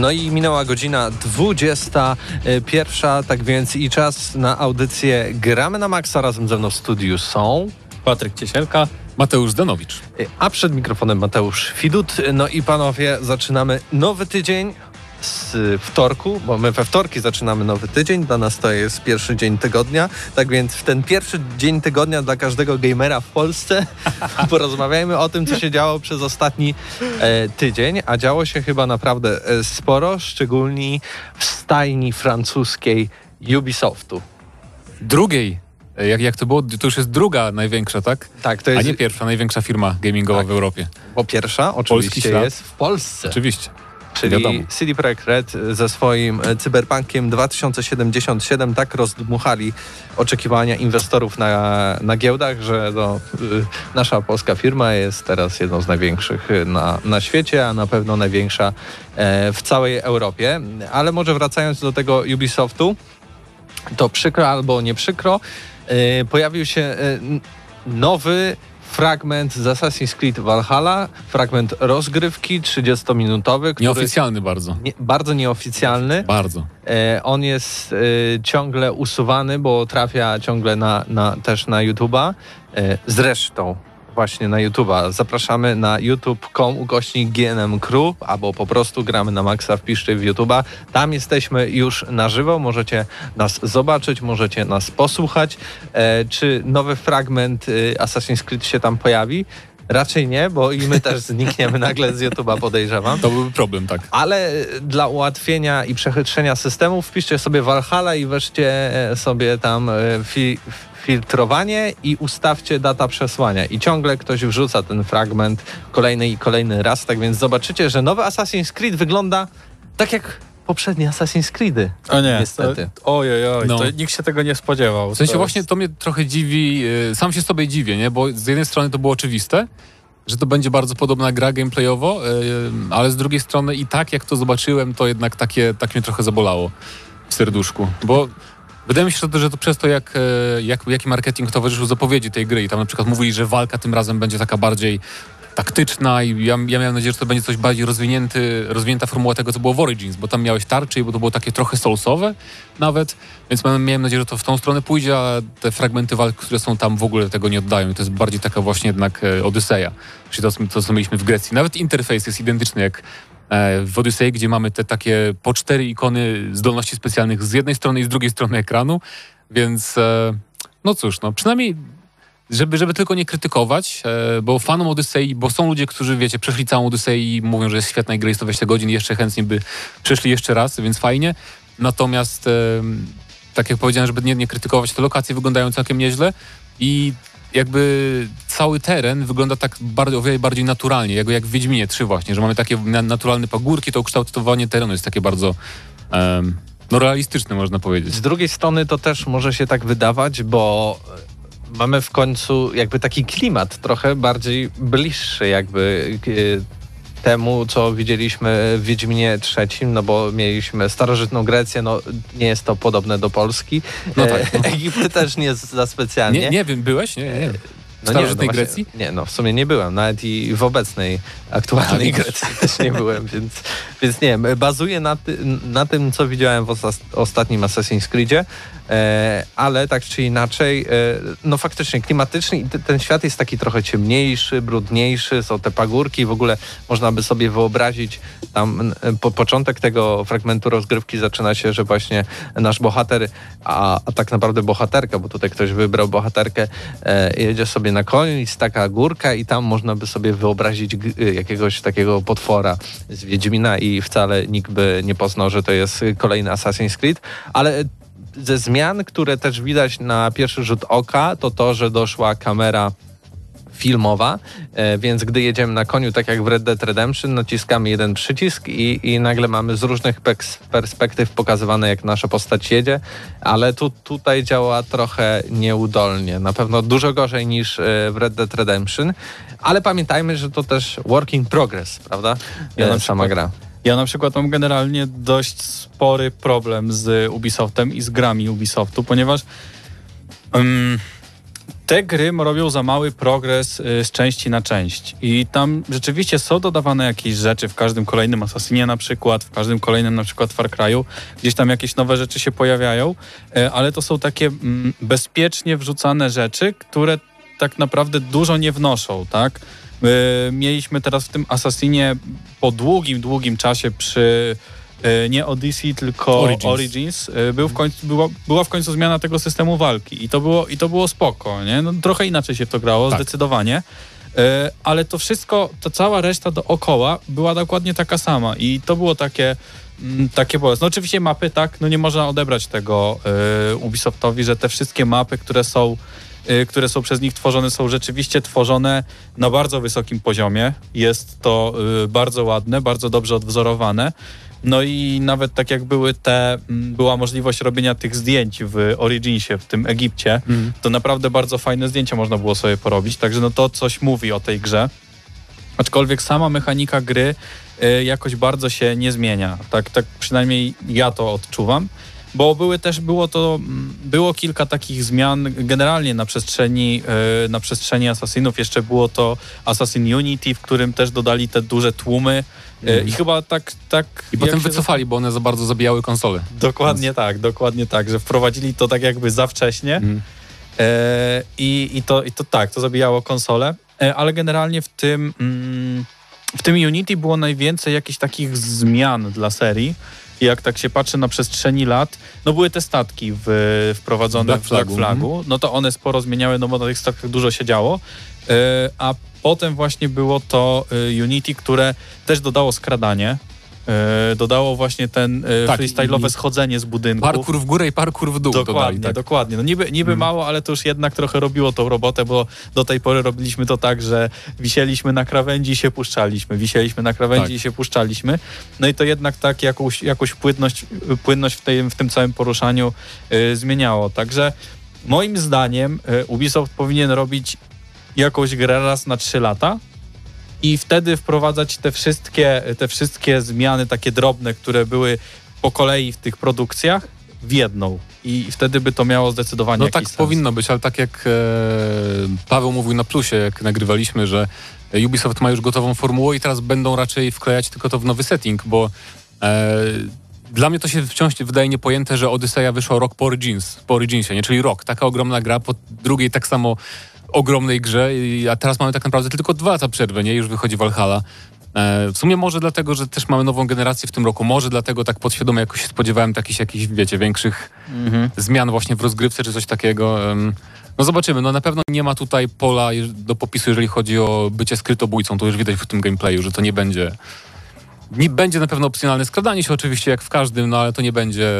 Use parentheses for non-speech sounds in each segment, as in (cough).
No i minęła godzina 21, tak więc i czas na audycję Gramy na Maxa. Razem ze mną w studiu są Patryk Ciesielka, Mateusz Zdanowicz. A przed mikrofonem Mateusz Widut. No i panowie, zaczynamy nowy tydzień z wtorku, bo my we wtorki zaczynamy nowy tydzień, dla nas to jest pierwszy dzień tygodnia, tak więc w ten pierwszy dzień tygodnia dla każdego gamera w Polsce (laughs) porozmawiajmy o tym, co się działo przez ostatni e, tydzień, a działo się chyba naprawdę e, sporo, szczególnie w stajni francuskiej Ubisoftu. Drugiej e, jak, jak to było? To już jest druga największa, tak? Tak, to jest... A nie pierwsza, największa firma gamingowa tak. w Europie. Bo pierwsza oczywiście jest w Polsce. Oczywiście. Czyli Wiadomo. CD Projekt Red ze swoim e, Cyberpunkiem 2077 tak rozdmuchali oczekiwania inwestorów na, na giełdach, że no, nasza polska firma jest teraz jedną z największych na, na świecie, a na pewno największa w całej Europie. Ale może wracając do tego Ubisoftu, to przykro albo nie przykro, pojawił się nowy fragment z Assassin's Creed Valhalla, fragment rozgrywki 30-minutowy. Który nieoficjalny bardzo. Nie, bardzo nieoficjalny. Bardzo. E, on jest e, ciągle usuwany, bo trafia ciągle na, na, też na YouTube'a. E, zresztą właśnie na YouTube'a. Zapraszamy na youtube.com ukośnik GNM Crew, albo po prostu gramy na maksa, wpiszcie w YouTube'a. Tam jesteśmy już na żywo, możecie nas zobaczyć, możecie nas posłuchać. E, czy nowy fragment y, Assassin's Creed się tam pojawi? Raczej nie, bo i my też znikniemy (laughs) nagle z YouTube'a, podejrzewam. To byłby problem, tak. Ale dla ułatwienia i przechytrzenia systemu wpiszcie sobie Valhalla i weźcie sobie tam e, fi filtrowanie i ustawcie data przesłania. I ciągle ktoś wrzuca ten fragment kolejny i kolejny raz, tak więc zobaczycie, że nowy Assassin's Creed wygląda tak jak poprzednie Assassin's Creedy. O nie, niestety. ojej, oj, no. nikt się tego nie spodziewał. W sensie to właśnie jest... to mnie trochę dziwi, y, sam się sobie dziwię, nie? bo z jednej strony to było oczywiste, że to będzie bardzo podobna gra gameplayowo, y, ale z drugiej strony i tak jak to zobaczyłem, to jednak takie, tak mnie trochę zabolało w serduszku, bo Wydaje mi się, że to przez to, jak, e, jak, jaki marketing towarzyszył zapowiedzi tej gry i tam na przykład mówili, że walka tym razem będzie taka bardziej taktyczna i ja, ja miałem nadzieję, że to będzie coś bardziej rozwinięty, rozwinięta formuła tego, co było w Origins, bo tam miałeś tarczy i bo to było takie trochę soulsowe nawet, więc miałem nadzieję, że to w tą stronę pójdzie, a te fragmenty walk, które są tam w ogóle tego nie oddają i to jest bardziej taka właśnie jednak e, Odyseja, czyli to, to co mieliśmy w Grecji. Nawet interfejs jest identyczny jak w Odyssey, gdzie mamy te takie po cztery ikony zdolności specjalnych z jednej strony i z drugiej strony ekranu, więc e, no cóż, no przynajmniej żeby, żeby tylko nie krytykować, e, bo fanom Odyssey, bo są ludzie, którzy, wiecie, przeszli całą Odyssey i mówią, że jest świetna gra jest 120 godzin jeszcze chętnie by przeszli jeszcze raz, więc fajnie. Natomiast, tak jak powiedziałem, żeby nie, nie krytykować, te lokacje wyglądają całkiem nieźle i jakby cały teren wygląda tak bardziej, o wiele bardziej naturalnie, jak, jak w Wiedźminie 3 właśnie, że mamy takie naturalne pagórki, to ukształtowanie terenu jest takie bardzo um, no realistyczne można powiedzieć. Z drugiej strony to też może się tak wydawać, bo mamy w końcu jakby taki klimat trochę bardziej bliższy jakby temu, co widzieliśmy w Wiedźminie trzecim, no bo mieliśmy starożytną Grecję, no nie jest to podobne do Polski. No tak, no. (laughs) Egipty też nie jest za specjalnie. Nie, nie wiem, byłeś? Nie, nie. No starożytnej no Grecji? Nie, no w sumie nie byłem, nawet i w obecnej, aktualnej Grecji (laughs) też nie byłem, więc, więc nie wiem, bazuję na, ty, na tym, co widziałem w osta ostatnim Assassin's Creedzie, e, ale tak czy inaczej, e, no faktycznie klimatyczny i ten świat jest taki trochę ciemniejszy, brudniejszy, są te pagórki, w ogóle można by sobie wyobrazić tam po, początek tego fragmentu rozgrywki zaczyna się, że właśnie nasz bohater, a, a tak naprawdę bohaterka, bo tutaj ktoś wybrał bohaterkę, e, jedzie sobie na koniu i jest taka górka i tam można by sobie wyobrazić jakiegoś takiego potwora z Wiedźmina i wcale nikt by nie poznał, że to jest kolejny Assassin's Creed, ale ze zmian, które też widać na pierwszy rzut oka, to to, że doszła kamera filmowa, e, więc gdy jedziemy na koniu, tak jak w Red Dead Redemption, naciskamy jeden przycisk i, i nagle mamy z różnych perspektyw pokazywane, jak nasza postać jedzie, ale tu, tutaj działa trochę nieudolnie. Na pewno dużo gorzej niż e, w Red Dead Redemption, ale pamiętajmy, że to też working progress, prawda? Ja na sama gra. Ja na przykład mam generalnie dość spory problem z Ubisoftem i z grami Ubisoftu, ponieważ um, te gry robią za mały progres y, z części na część. I tam rzeczywiście są dodawane jakieś rzeczy w każdym kolejnym Assassinie na przykład, w każdym kolejnym na przykład Far Cry'u. Gdzieś tam jakieś nowe rzeczy się pojawiają, y, ale to są takie mm, bezpiecznie wrzucane rzeczy, które tak naprawdę dużo nie wnoszą, tak? Mieliśmy teraz w tym Assassinie po długim, długim czasie przy E, nie Odyssey, tylko Origins, Origins e, był w końcu, była, była w końcu zmiana tego systemu walki i to było, i to było spoko, nie? No, trochę inaczej się w to grało, tak. zdecydowanie. Ale to wszystko, ta cała reszta dookoła była dokładnie taka sama i to było takie mm, takie bolesne. No oczywiście mapy, tak, no nie można odebrać tego Ubisoftowi, że te wszystkie mapy, które są które są przez nich tworzone, są rzeczywiście tworzone na bardzo wysokim poziomie. Jest to bardzo ładne, bardzo dobrze odwzorowane. No i nawet tak jak były te, mm, była możliwość robienia tych zdjęć w Originsie, w tym Egipcie, mm. to naprawdę bardzo fajne zdjęcia można było sobie porobić, także no to coś mówi o tej grze. Aczkolwiek sama mechanika gry y, jakoś bardzo się nie zmienia. Tak, tak przynajmniej ja to odczuwam bo były też, było to, mm, było kilka takich zmian generalnie na przestrzeni, e, na przestrzeni Assassinów. Jeszcze było to Assassin Unity, w którym też dodali te duże tłumy mm. i chyba tak... tak I potem wycofali, bo one za bardzo zabijały konsole. Dokładnie Więc... tak, dokładnie tak, że wprowadzili to tak jakby za wcześnie mm. i, i, to, i to tak, to zabijało konsole, ale generalnie w tym... Mm, w tym Unity było najwięcej jakichś takich zmian dla serii, jak tak się patrzy na przestrzeni lat, no były te statki w, wprowadzone Black w Black Flagu, mhm. no to one sporo zmieniały, no bo na tych statkach dużo się działo, e, a potem właśnie było to e, Unity, które też dodało skradanie, dodało właśnie ten e, tak, freestyle'owe schodzenie z budynku. Parkour w górę i parkour w dół Dokładnie, dodali, tak. dokładnie. No niby, niby hmm. mało, ale to już jednak trochę robiło tą robotę, bo do tej pory robiliśmy to tak, że wisieliśmy na krawędzi i się puszczaliśmy, wisieliśmy na krawędzi tak. i się puszczaliśmy. No i to jednak tak jakąś, jakąś płynność, płynność w, tej, w tym całym poruszaniu y, zmieniało. Także moim zdaniem y, Ubisoft powinien robić jakąś grę raz na trzy lata, i wtedy wprowadzać te wszystkie, te wszystkie zmiany takie drobne, które były po kolei w tych produkcjach w jedną. I wtedy by to miało zdecydowanie No tak sens. powinno być, ale tak jak e, Paweł mówił na plusie, jak nagrywaliśmy, że Ubisoft ma już gotową formułę i teraz będą raczej wklejać tylko to w nowy setting, bo e, dla mnie to się wciąż wydaje niepojęte, że Odyseja wyszła rok po, Origins, po Originsie, nie? czyli rok. Taka ogromna gra, po drugiej tak samo ogromnej grze, a teraz mamy tak naprawdę tylko dwa lata przerwy, nie? Już wychodzi Valhalla. E, w sumie może dlatego, że też mamy nową generację w tym roku, może dlatego tak podświadomie jakoś się spodziewałem jakichś, jakichś wiecie, większych mhm. zmian właśnie w rozgrywce czy coś takiego. No zobaczymy, no na pewno nie ma tutaj pola do popisu, jeżeli chodzi o bycie skrytobójcą, to już widać w tym gameplayu, że to nie będzie nie będzie na pewno opcjonalne skradanie się oczywiście jak w każdym, no ale to nie będzie...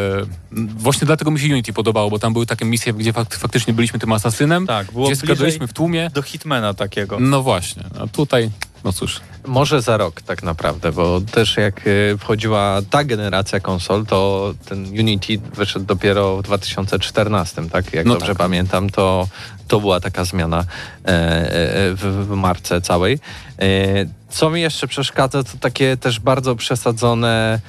Właśnie dlatego mi się Unity podobało, bo tam były takie misje, gdzie fakt, faktycznie byliśmy tym asasynem, tak, było gdzie skradaliśmy w tłumie. Do Hitmana takiego. No właśnie, a tutaj, no cóż... Może za rok tak naprawdę, bo też jak y, wchodziła ta generacja konsol, to ten Unity wyszedł dopiero w 2014, tak? Jak no dobrze tak. pamiętam, to, to była taka zmiana e, e, w, w marce całej. E, co mi jeszcze przeszkadza, to takie też bardzo przesadzone,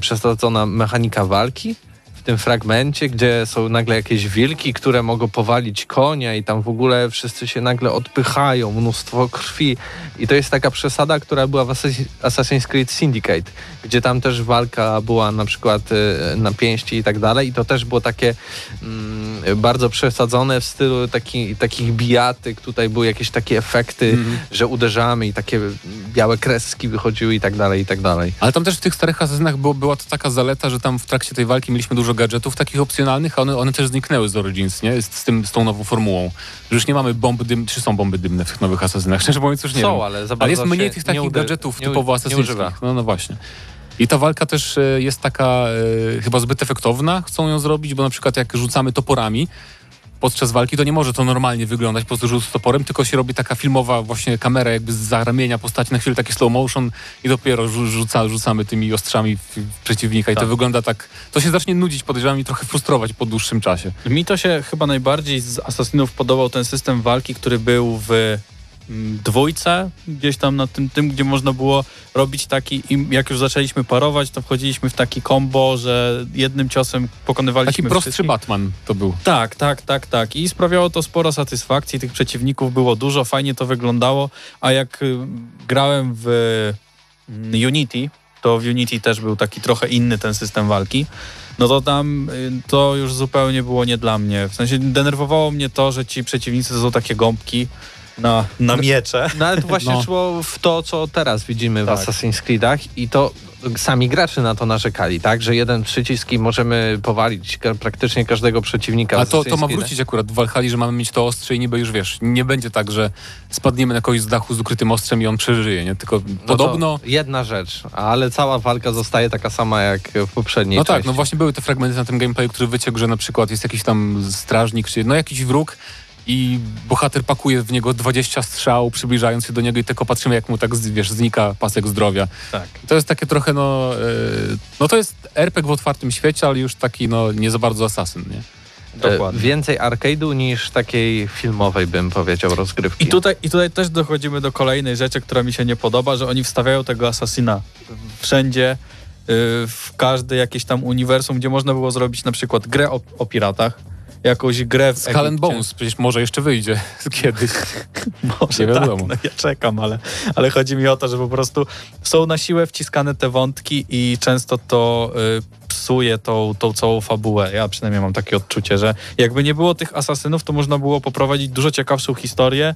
przesadzona mechanika walki w tym fragmencie, gdzie są nagle jakieś wilki, które mogą powalić konia i tam w ogóle wszyscy się nagle odpychają, mnóstwo krwi. I to jest taka przesada, która była w Assassin- Assassin's Creed Syndicate, gdzie tam też walka była na przykład y, na pięści i tak dalej. I to też było takie mm, bardzo przesadzone w stylu taki, takich bijatyk. Tutaj były jakieś takie efekty, że uderzamy i takie białe kreski wychodziły i tak dalej, i tak dalej. Ale tam też w tych starych asasynach było, była to taka zaleta, że tam w trakcie tej walki mieliśmy dużo gadżetów takich opcjonalnych, a one, one też zniknęły z Origins, nie? Z, tym, z tą nową formułą. Że już nie mamy bomb dym, czy są bomby dymne w tych nowych asasynach? (laughs) Szczerze mówiąc już nie Są, wiem. ale za Ale jest mniej tych takich gadżetów nie- typowo używa. No, no właśnie. I ta walka też e, jest taka e, chyba zbyt efektowna, chcą ją zrobić, bo na przykład jak rzucamy toporami podczas walki, to nie może to normalnie wyglądać po prostu rzut z toporem, tylko się robi taka filmowa właśnie kamera jakby z ramienia postaci, na chwilę taki slow motion i dopiero rzu- rzuca, rzucamy tymi ostrzami w, przeciwnika i to Tak. wygląda tak, to się zacznie nudzić, podejrzewam i trochę frustrować po dłuższym czasie. Mi to się chyba najbardziej z Assassinów podobał ten system walki, który był w dwójce, gdzieś tam na tym, tym, gdzie można było robić taki, jak już zaczęliśmy parować, to wchodziliśmy w taki combo, że jednym ciosem pokonywaliśmy Taki prostszy wszystkich. Batman to był. Tak, tak, tak, tak. I sprawiało to sporo satysfakcji. Tych przeciwników było dużo, fajnie to wyglądało. A jak y, grałem w mm, Unity, to w Unity też był taki trochę inny ten system walki. No to tam y, to już zupełnie było nie dla mnie. W sensie denerwowało mnie to, że ci przeciwnicy to są takie gąbki na, na miecze. No ale to właśnie No. szło w to, co teraz widzimy Tak. w Assassin's Creedach i to sami gracze na to narzekali, tak? Że jeden przycisk i możemy powalić praktycznie każdego przeciwnika. w A to, to ma wrócić akurat w Walhali, że mamy mieć to ostrze i niby już wiesz, nie będzie tak, że spadniemy na kogoś z dachu z ukrytym ostrzem i on przeżyje, nie? Tylko No podobno... Jedna rzecz, ale cała walka zostaje taka sama jak w poprzedniej No tak, części. no właśnie były te fragmenty na tym gameplayu, który wyciekł, że na przykład jest jakiś tam strażnik, czy no jakiś wróg i bohater pakuje w niego 20 strzał, przybliżając się do niego i tylko patrzymy, jak mu tak, wiesz, znika pasek zdrowia. Tak. To jest takie trochę, no, yy, no to jest RPG w otwartym świecie, ale już taki, no, nie za bardzo asasyn, nie? E, Dokładnie. Więcej arcade'u niż takiej filmowej, bym powiedział, rozgrywki. I tutaj, I tutaj też dochodzimy do kolejnej rzeczy, która mi się nie podoba, że oni wstawiają tego Assassina wszędzie, y, w każde jakieś tam uniwersum, gdzie można było zrobić na przykład grę o, o piratach, jakąś grę w Skull and. Bones przecież może jeszcze wyjdzie (laughs) kiedyś. (laughs) Może Nie tak, wiadomo. no ja czekam, ale, ale chodzi mi o to, że po prostu są na siłę wciskane te wątki i często to y, psuje tą, tą całą fabułę. Ja przynajmniej mam takie odczucie, że jakby nie było tych asasynów, to można było poprowadzić dużo ciekawszą historię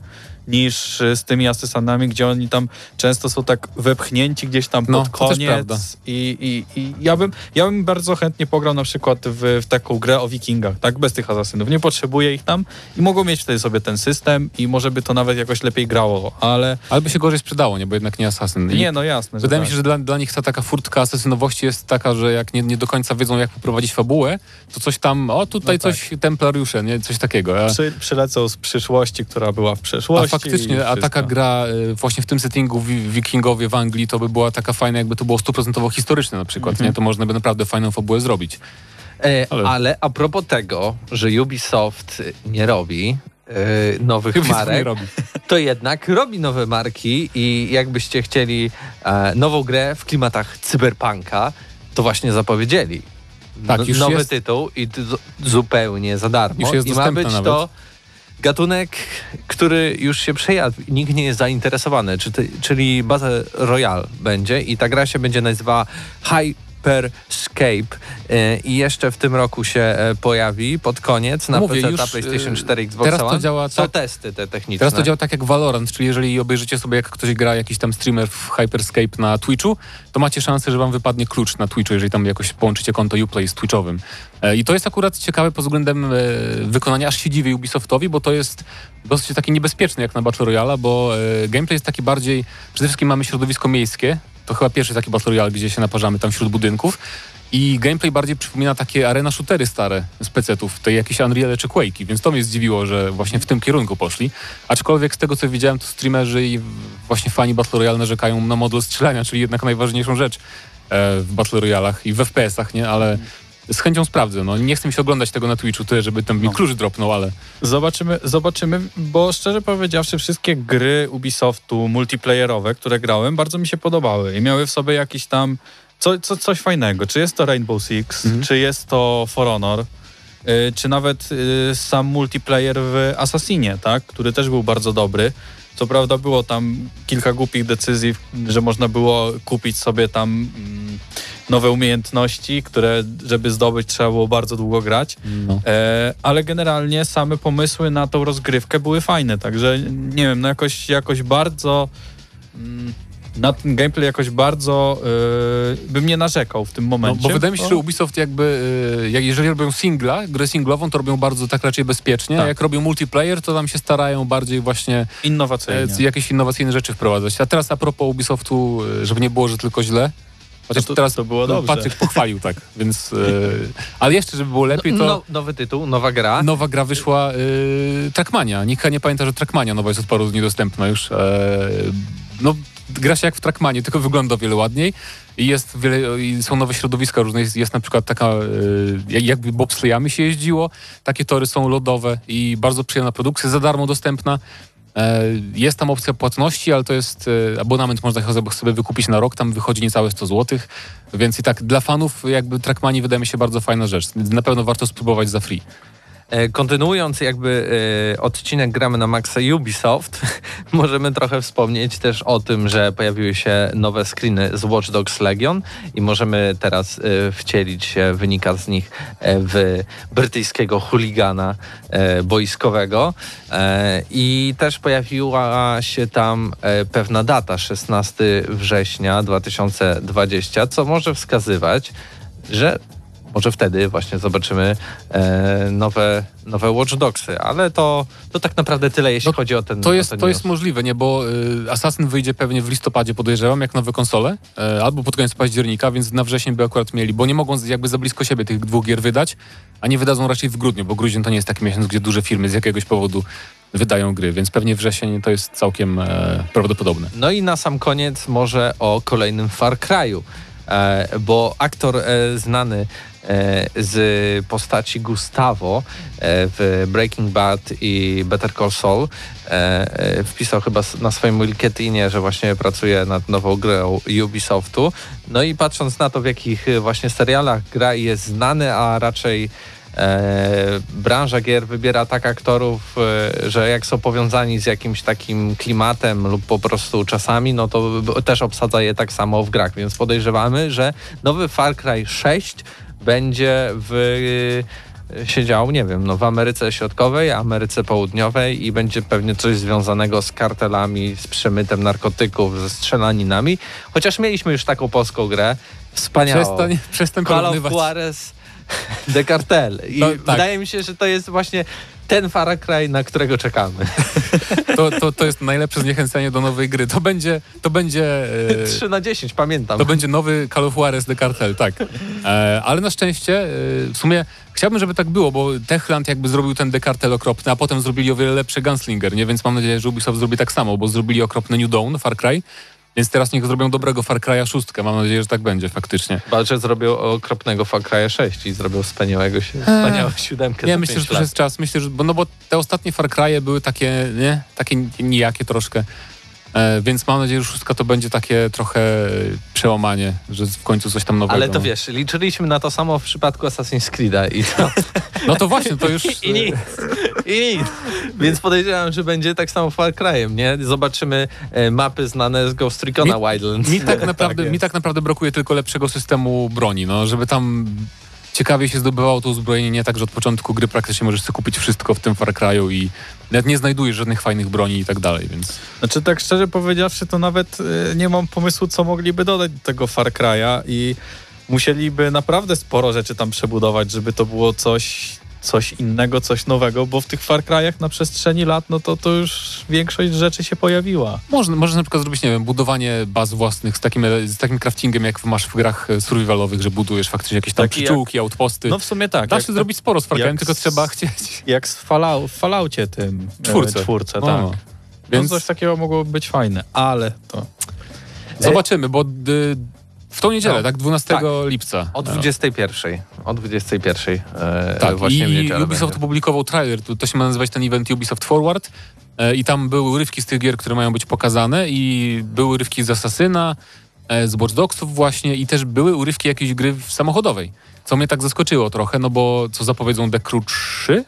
niż y, z tymi asesynami, gdzie oni tam często są tak wepchnięci gdzieś tam No, pod to też prawda. koniec. I, i, I ja bym ja bym bardzo chętnie pograł na przykład w, w taką grę o wikingach, tak? Bez tych asasynów. Nie potrzebuję ich tam i mogą mieć wtedy sobie ten system i może by to nawet jakoś lepiej grało, ale Ale by się gorzej sprzedało, nie? Bo jednak nie asasyn. I nie, no jasne. Wydaje mi tak. się, że dla, dla nich ta taka furtka asesynowości jest taka, że jak nie, nie do końca wiedzą, jak poprowadzić fabułę, to coś tam, o tutaj No tak. coś, templariusze, nie? Coś takiego. A, Przy, przylecą z przyszłości, która była w a przeszłości. faktycznie, i a taka gra y, właśnie w tym settingu wi- wikingowie w Anglii, to by była taka fajna, jakby to było stuprocentowo historyczne na przykład, Mhm. nie? To można by naprawdę fajną fabułę zrobić. E, Ale- ale... a propos tego, że Ubisoft nie robi e, nowych nie marek, robi. (laughs) to jednak robi nowe marki i jakbyście chcieli e, nową grę w klimatach cyberpunka, to właśnie zapowiedzieli. Tak, No- już nowy jest- tytuł i zupełnie za darmo. Już jest I ma być nawet. to gatunek, który już się przejadł i nikt nie jest zainteresowany, czy ty, czyli Battle Royale będzie i ta gra się będzie nazywała Hyperscape e, i jeszcze w tym roku się e, pojawi pod koniec na Mówię, PC, już, PlayStation e, 4, Xbox teraz to One. działa Są tak- testy te techniczne. Teraz to działa tak jak Valorant, czyli jeżeli obejrzycie sobie, jak ktoś gra, jakiś tam streamer w Hyperscape na Twitchu, to macie szansę, że wam wypadnie klucz na Twitchu, jeżeli tam jakoś połączycie konto Uplay z Twitchowym. E, I to jest akurat ciekawe pod względem wykonania, aż się dziwię Ubisoftowi, bo to jest dosyć taki niebezpieczny jak na Battle Royale, bo gameplay jest taki bardziej, przede wszystkim mamy środowisko miejskie, to chyba pierwszy taki Battle Royale, gdzie się naparzamy tam wśród budynków, i gameplay bardziej przypomina takie arena shootery stare z PC-ów, te jakieś Unreal czy Quake'i, więc to mnie zdziwiło, że właśnie w tym kierunku poszli. Aczkolwiek z tego co widziałem, to streamerzy i właśnie fani Battle Royale narzekają na model strzelania, czyli jednak najważniejszą rzecz e, w Battle Royalach i w FPS-ach, nie? Ale z chęcią sprawdzę. No, nie chcę mi się oglądać tego na Twitchu, tyle, żeby ten mi No. klucz dropnął, ale Zobaczymy, zobaczymy, bo szczerze powiedziawszy, wszystkie gry Ubisoftu multiplayerowe, które grałem, bardzo mi się podobały i miały w sobie jakiś tam co, co, coś fajnego. Czy jest to Rainbow Six, Mhm. czy jest to For Honor, y, czy nawet y, sam multiplayer w Assassinie, tak? który też był bardzo dobry. Co prawda było tam kilka głupich decyzji, że można było kupić sobie tam mm, nowe umiejętności, które żeby zdobyć trzeba było bardzo długo grać. No. E, ale generalnie same pomysły na tą rozgrywkę były fajne, także nie wiem, no jakoś, jakoś bardzo mm, na ten gameplay jakoś bardzo e, bym nie narzekał w tym No, momencie. bo wydaje mi się, że Ubisoft jakby, y, jak jeżeli robią singla, grę singlową, to robią bardzo tak raczej bezpiecznie, Tak. a jak robią multiplayer, to tam się starają bardziej właśnie innowacyjnie. e, jakieś innowacyjne rzeczy wprowadzać. A teraz a propos Ubisoftu, żeby nie było, że tylko źle, chociaż To- to- teraz to było no, dobrze. Patryk pochwalił tak, więc... y, ale jeszcze, żeby było lepiej, to... No, nowy tytuł, nowa gra. Nowa gra wyszła y, Trackmania. Nikt nie pamięta, że Trackmania nowa jest od paru dni dostępna już. E, no, gra się jak w Trackmanie, tylko wygląda o wiele ładniej. I jest wiele, i są nowe środowiska różne. Jest, jest na przykład taka, y, jak- jakby bobslejami się jeździło. Takie tory są lodowe i bardzo przyjemna produkcja, za darmo dostępna. E, Jest tam opcja płatności, ale to jest e, abonament, można sobie wykupić na rok, tam wychodzi niecałe 100 zł, więc i tak dla fanów jakby Trackmanii wydaje mi się bardzo fajna rzecz. Na pewno warto spróbować za free. E, Kontynuując jakby e, odcinek Gramy na Maxa Ubisoft, (laughs) możemy trochę wspomnieć też o tym, że pojawiły się nowe screeny z Watch Dogs Legion i możemy teraz e, wcielić się, wynika z nich, w brytyjskiego chuligana boiskowego. I też pojawiła się tam pewna data, 16 września 2020, co może wskazywać, że może wtedy właśnie zobaczymy e, nowe, nowe Watch Dogsy, ale to, to tak naprawdę tyle, jeśli No, chodzi o ten To jest, ten to jest możliwe, nie? Bo y, Assassin wyjdzie pewnie w listopadzie, podejrzewam, jak nowe konsole, y, albo pod koniec października, więc na wrzesień by akurat mieli, bo nie mogą jakby za blisko siebie tych dwóch gier wydać, a nie wydadzą raczej w grudniu, bo grudzień to nie jest taki miesiąc, gdzie duże firmy z jakiegoś powodu wydają gry, więc pewnie wrzesień to jest całkiem e, prawdopodobne. No i na sam koniec może o kolejnym Far Cry'u, e, bo aktor e, znany e, z postaci Gustavo e, w Breaking Bad i Better Call Saul e, e, wpisał chyba na swoim LinkedInie, że właśnie pracuje nad nową grą Ubisoftu. No i patrząc na to, w jakich e, właśnie serialach gra jest znany, a raczej e, branża gier wybiera tak aktorów, e, że jak są powiązani z jakimś takim klimatem lub po prostu czasami, no to też obsadza je tak samo w grach, więc podejrzewamy, że nowy Far Cry 6 będzie w e, siedział, nie wiem, no w Ameryce Środkowej, Ameryce Południowej i będzie pewnie coś związanego z kartelami, z przemytem narkotyków, ze strzelaninami. Chociaż mieliśmy już taką polską grę, wspaniałą. Przestań, przestań porównywać. Juarez The Cartel. I To- tak. wydaje mi się, że to jest właśnie ten Far Cry, na którego czekamy. (laughs) To, to, to jest najlepsze zniechęcenie do nowej gry. To będzie, to będzie e, 3 na 10, pamiętam. To będzie nowy Call of Juarez The Cartel, tak. E, ale na szczęście, e, w sumie chciałbym, żeby tak było, bo Techland jakby zrobił ten The Cartel okropny, a potem zrobili o wiele lepszy Gunslinger, nie? Więc mam nadzieję, że Ubisoft zrobi tak samo, bo zrobili okropny New Dawn, Far Cry, więc teraz niech zrobią dobrego Far Cry'a szóstkę. Mam nadzieję, że tak będzie faktycznie. Że zrobił okropnego Far Cry 6 i zrobił wspaniałego, si- wspaniałą siódemkę Nie, myślę, że to lat. jest czas. Myślę, że, bo, no bo te ostatnie Far Cry'e były takie, nie? Takie nijakie troszkę. E, więc mam nadzieję, że szóstka to będzie takie trochę przełamanie, że w końcu coś tam nowego. Ale to wiesz, liczyliśmy na to samo w przypadku Assassin's Creed'a i to (laughs) No to właśnie, to już... I nic. I nic. Więc podejrzewam, że będzie tak samo Far Cry'em, nie? Zobaczymy e, mapy znane z Ghost Recona Mi- Wildlands. Mi tak, (laughs) naprawdę, jest. mi tak naprawdę brakuje tylko lepszego systemu broni, no, żeby tam ciekawie się zdobywało to uzbrojenie, nie tak, że od początku gry praktycznie możesz sobie kupić wszystko w tym Far Cry'u i nawet nie znajdujesz żadnych fajnych broni i tak dalej, więc... Znaczy tak szczerze powiedziawszy, to nawet y, nie mam pomysłu, co mogliby dodać do tego Far Cry'a i musieliby naprawdę sporo rzeczy tam przebudować, żeby to było coś, coś innego, coś nowego, bo w tych Far Cry'ach na przestrzeni lat, no to, to już większość rzeczy się pojawiła. Można, możesz na przykład zrobić, nie wiem, budowanie baz własnych z takim, z takim craftingiem, jak masz w grach e, survivalowych, że budujesz faktycznie jakieś tam Taki przyczółki, outposty. No w sumie tak. da jak- się zrobić sporo z Far Cry'em, jak tylko z- trzeba chcieć. Jak z Fallout, w Falloutie tym. e, Czwórce. czwórce, No, tak. no. Więc Więc coś takiego mogłoby być fajne, ale to... zobaczymy, bo y, w tą niedzielę, No. tak, 12 Tak. lipca. O No. 21. O 21. E, Tak, właśnie i Ubisoft będzie. opublikował trailer, to, to się ma nazywać ten event Ubisoft Forward e, i tam były urywki z tych gier, które mają być pokazane i były urywki z Assassina, e, z Watch Dogsów właśnie i też były urywki jakiejś gry w samochodowej, co mnie tak zaskoczyło trochę, no bo co zapowiedzą The Crew 3?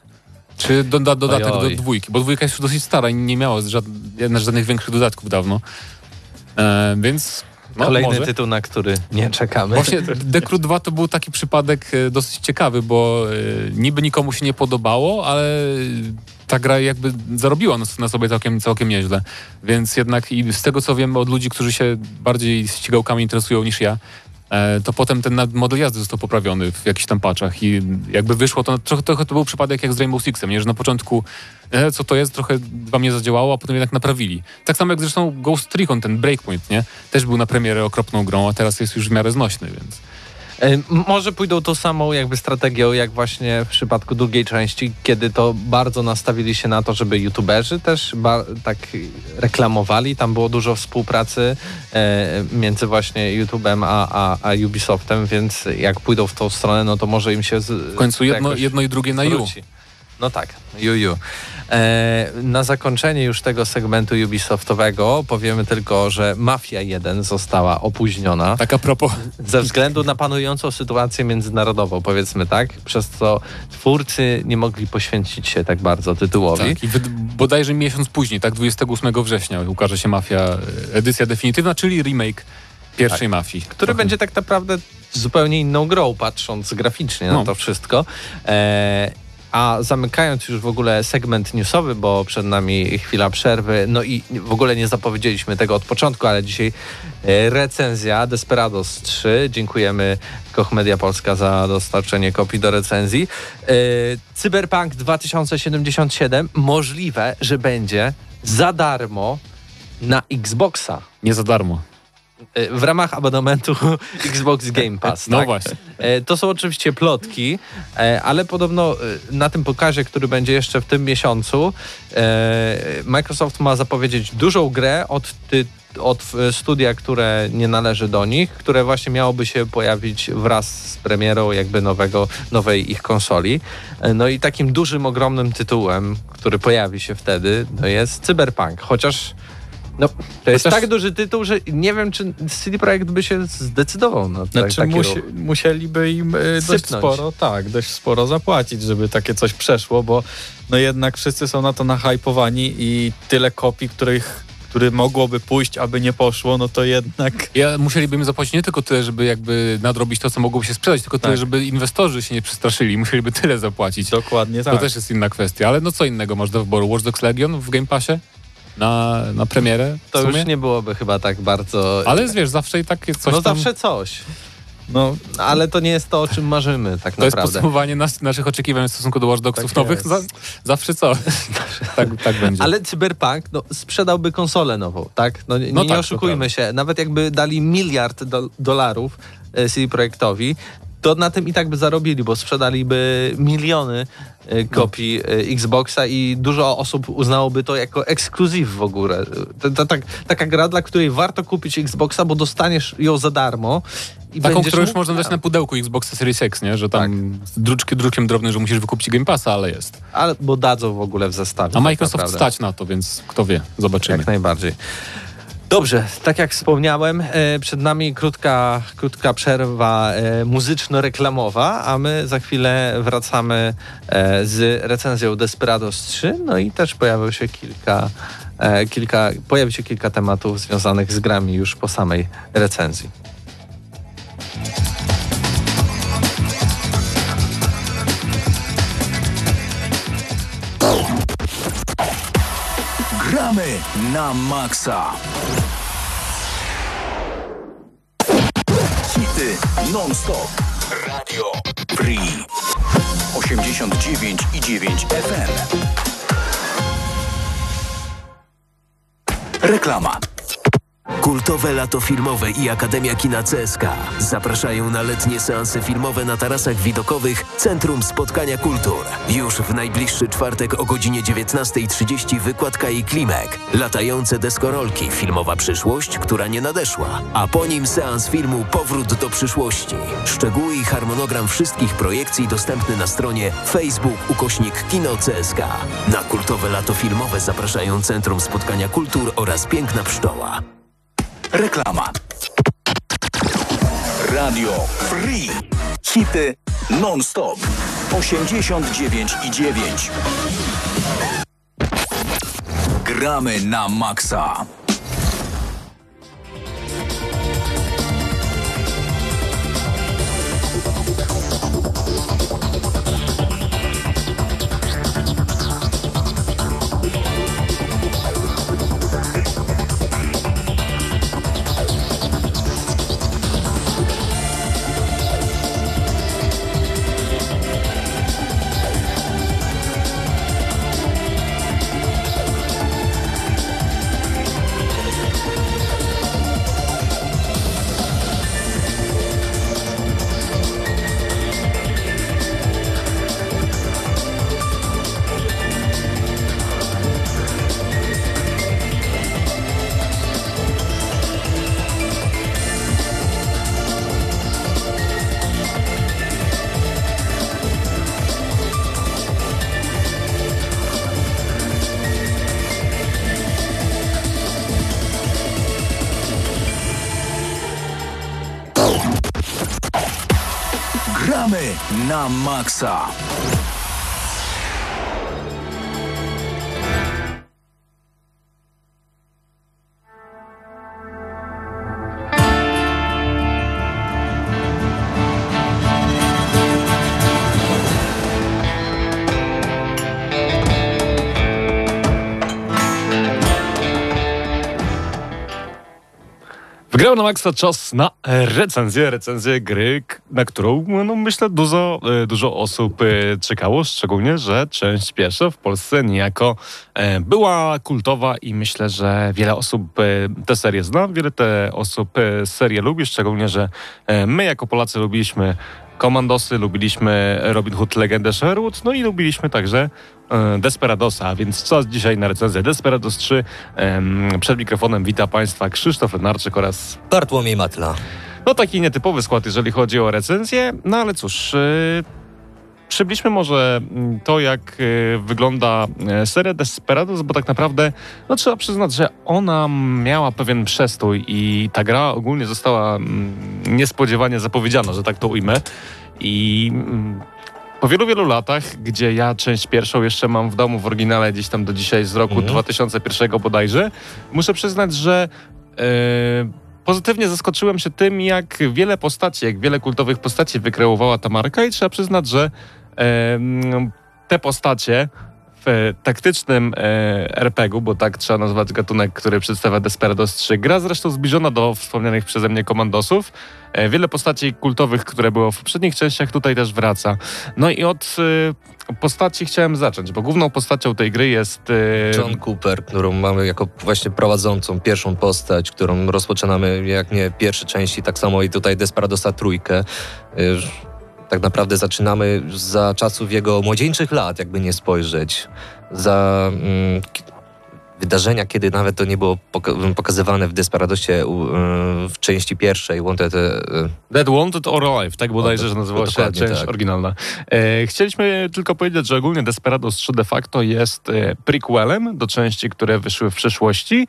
Czy doda, dodatek Oj, oj. do dwójki? Bo dwójka jest już dosyć stara i nie miała żad, żadnych większych dodatków dawno. E, więc no, Kolejny może. tytuł, na który nie czekamy. Właśnie Crew 2 to był taki przypadek e, dosyć ciekawy, bo e, niby nikomu się nie podobało, ale ta gra jakby zarobiła na, sobie całkiem, całkiem nieźle. Więc jednak i z tego co wiem od ludzi, którzy się bardziej ścigałkami interesują niż ja, to potem ten model jazdy został poprawiony w jakichś tam patchach i jakby wyszło to, trochę, trochę to był przypadek jak z Rainbow Sixem, nie? że na początku e, co to jest, trochę wam nie zadziałało, a potem jednak naprawili. Tak samo jak zresztą Ghost Recon, ten Breakpoint, nie? Też był na premierę okropną grą, a teraz jest już w miarę znośny, więc... E, Może pójdą tą samą jakby strategią, jak właśnie w przypadku drugiej części, kiedy to bardzo nastawili się na to, żeby youtuberzy też tak reklamowali. Tam było dużo współpracy e, między właśnie YouTube'em a, a, a Ubisoftem, więc jak pójdą w tą stronę, no to może im się z, W końcu jedno, jedno i drugie na ju. wróci. No tak, Juju. E, na zakończenie już tego segmentu Ubisoftowego powiemy tylko, że Mafia 1 została opóźniona Tak a propos, ze względu na panującą sytuację międzynarodową, powiedzmy tak, przez co twórcy nie mogli poświęcić się tak bardzo tytułowi. tak, i wyd- bodajże miesiąc później, tak 28 września ukaże się Mafia e, edycja definitywna, czyli remake pierwszej Mafii. Który będzie tak naprawdę zupełnie inną grą, patrząc graficznie na No. to wszystko. E, a zamykając już w ogóle segment newsowy, bo przed nami chwila przerwy, no i w ogóle nie zapowiedzieliśmy tego od początku, ale dzisiaj e, recenzja Desperados 3. Dziękujemy Koch Media Polska za dostarczenie kopii do recenzji. E, Cyberpunk 2077 możliwe, że będzie za darmo na Xboxa Nie za darmo. E, w ramach abonamentu (laughs) Xbox Game Pass. No tak? właśnie. E, To są oczywiście plotki, e, ale podobno na tym pokazie, który będzie jeszcze w tym miesiącu, Microsoft ma zapowiedzieć dużą grę od, ty, od studia, które nie należy do nich, które właśnie miałoby się pojawić wraz z premierą jakby nowego, nowej ich konsoli. No i takim dużym, ogromnym tytułem, który pojawi się wtedy, no jest Cyberpunk. Chociaż no, to jest Chociaż- tak duży tytuł, że nie wiem, czy CD Projekt by się zdecydował na tak, Znaczy taki musi, ruch. musieliby im e, dość sporo, tak, dość sporo zapłacić, żeby takie coś przeszło, bo no jednak wszyscy są na to nahypowani i tyle kopii, których, które mogłoby pójść, aby nie poszło, no to jednak Ja musieliby im zapłacić nie tylko tyle, żeby jakby nadrobić to, co mogłoby się sprzedać, tylko tyle, Tak. żeby inwestorzy się nie przestraszyli. Musieliby tyle zapłacić. dokładnie tak. To też jest inna kwestia. Ale no co innego masz do wyboru? Watch Dogs Legion w Game Passie? Na, na premierę? To już nie byłoby chyba tak bardzo... Ale wiesz, zawsze i tak jest coś no tam... zawsze coś. No, Ale to nie jest to, o czym marzymy tak To jest naprawdę. podsumowanie nas, naszych oczekiwań w stosunku do Watch Dogsów Tak nowych. jest. Za, zawsze co? tak, tak będzie. Ale Cyberpunk no, sprzedałby konsolę nową, tak? No, nie, No nie tak, to oszukujmy się. Nawet jakby dali miliard do, dolarów e, CD Projektowi, to na tym i tak by zarobili, bo sprzedaliby miliony e, kopii e, Xboxa i dużo osób uznałoby to jako ekskluzyw w ogóle. Tak, taka gra, dla której warto kupić Xboxa, bo dostaniesz ją za darmo. I Taką, którą już można dać na pudełku Xboxa Series X, nie? Że tam Tak. z druczki, drukiem drobnym, że musisz wykupić Game Passa, ale jest. Albo dadzą w ogóle w zestawie. A tak Microsoft naprawdę. stać na to, więc kto wie, zobaczymy. Jak najbardziej. Dobrze, tak jak wspomniałem, e, przed nami krótka, krótka przerwa e, muzyczno-reklamowa, a my za chwilę wracamy e, z recenzją Desperados 3, no i też pojawiło się kilka, kilka, pojawi się kilka tematów związanych z grami już po samej recenzji. Na maksa. Hity non-stop. Radio Free. 89 i 9 FM. Reklama. Kultowe lato filmowe i Akademia Kina CSK zapraszają na letnie seanse filmowe na tarasach widokowych Centrum Spotkania Kultur. Już w najbliższy czwartek o godzinie 19.30 wykładka i klimek. Latające deskorolki, filmowa przyszłość, która nie nadeszła. A po nim seans filmu Powrót do przyszłości. Szczegóły i harmonogram wszystkich projekcji dostępny na stronie Facebook ukośnik Kino CSK. Na kultowe lato filmowe zapraszają Centrum Spotkania Kultur oraz Piękna Pszczoła. Reklama. Radio Free. Hity non-stop. 89,9. Gramy na maksa. Na maksa. Na maksa czas na recenzję, recenzję gry, na którą no, myślę dużo, e, dużo osób e, czekało, szczególnie, że część pierwsza w Polsce niejako e, była kultowa i myślę, że wiele osób tę serię zna, wiele te osób serię lubi, szczególnie, że my jako Polacy lubiliśmy Komandosy, lubiliśmy Robin Hood, Legendę Sherwood, no i lubiliśmy także e, Desperadosa, więc czas dzisiaj na recenzję Desperados 3. Em, Przed mikrofonem wita Państwa Krzysztof Lenarczyk oraz Bartłomiej Matla. no taki nietypowy skład, jeżeli chodzi o recenzję, no ale cóż, yy, przybliżmy może mm, to, jak yy, wygląda yy, seria Desperados, bo tak naprawdę no, trzeba przyznać, że ona miała pewien przestój i ta gra ogólnie została mm, niespodziewanie zapowiedziana, że tak to ujmę. I mm, po wielu, wielu latach, gdzie ja część pierwszą jeszcze mam w domu w oryginale gdzieś tam do dzisiaj z roku Mhm. 2001 bodajże, muszę przyznać, że e, pozytywnie zaskoczyłem się tym, jak wiele postaci, jak wiele kultowych postaci wykreowała ta marka i trzeba przyznać, że e, te postacie taktycznym e, RPG-u, bo tak trzeba nazwać gatunek, który przedstawia Desperados 3. Gra zresztą zbliżona do wspomnianych przeze mnie komandosów. E, wiele postaci kultowych, które było w poprzednich częściach, tutaj też wraca. No i od e, postaci chciałem zacząć, bo główną postacią tej gry jest... E, John Cooper, którą mamy jako właśnie prowadzącą pierwszą postać, którą rozpoczynamy jak nie pierwsze części, tak samo i tutaj Desperadosa trójkę. Tak naprawdę zaczynamy za czasów jego młodzieńczych lat, jakby nie spojrzeć. Za mm, wydarzenia, kiedy nawet to nie było poka- pokazywane w Desperadosie y, w części pierwszej, Wanted, y, Dead Wanted or Alive, tak bodajże, że nazywała się część tak. oryginalna. E, chcieliśmy tylko powiedzieć, że ogólnie Desperados 3 de facto jest e, prequelem do części, które wyszły w przyszłości,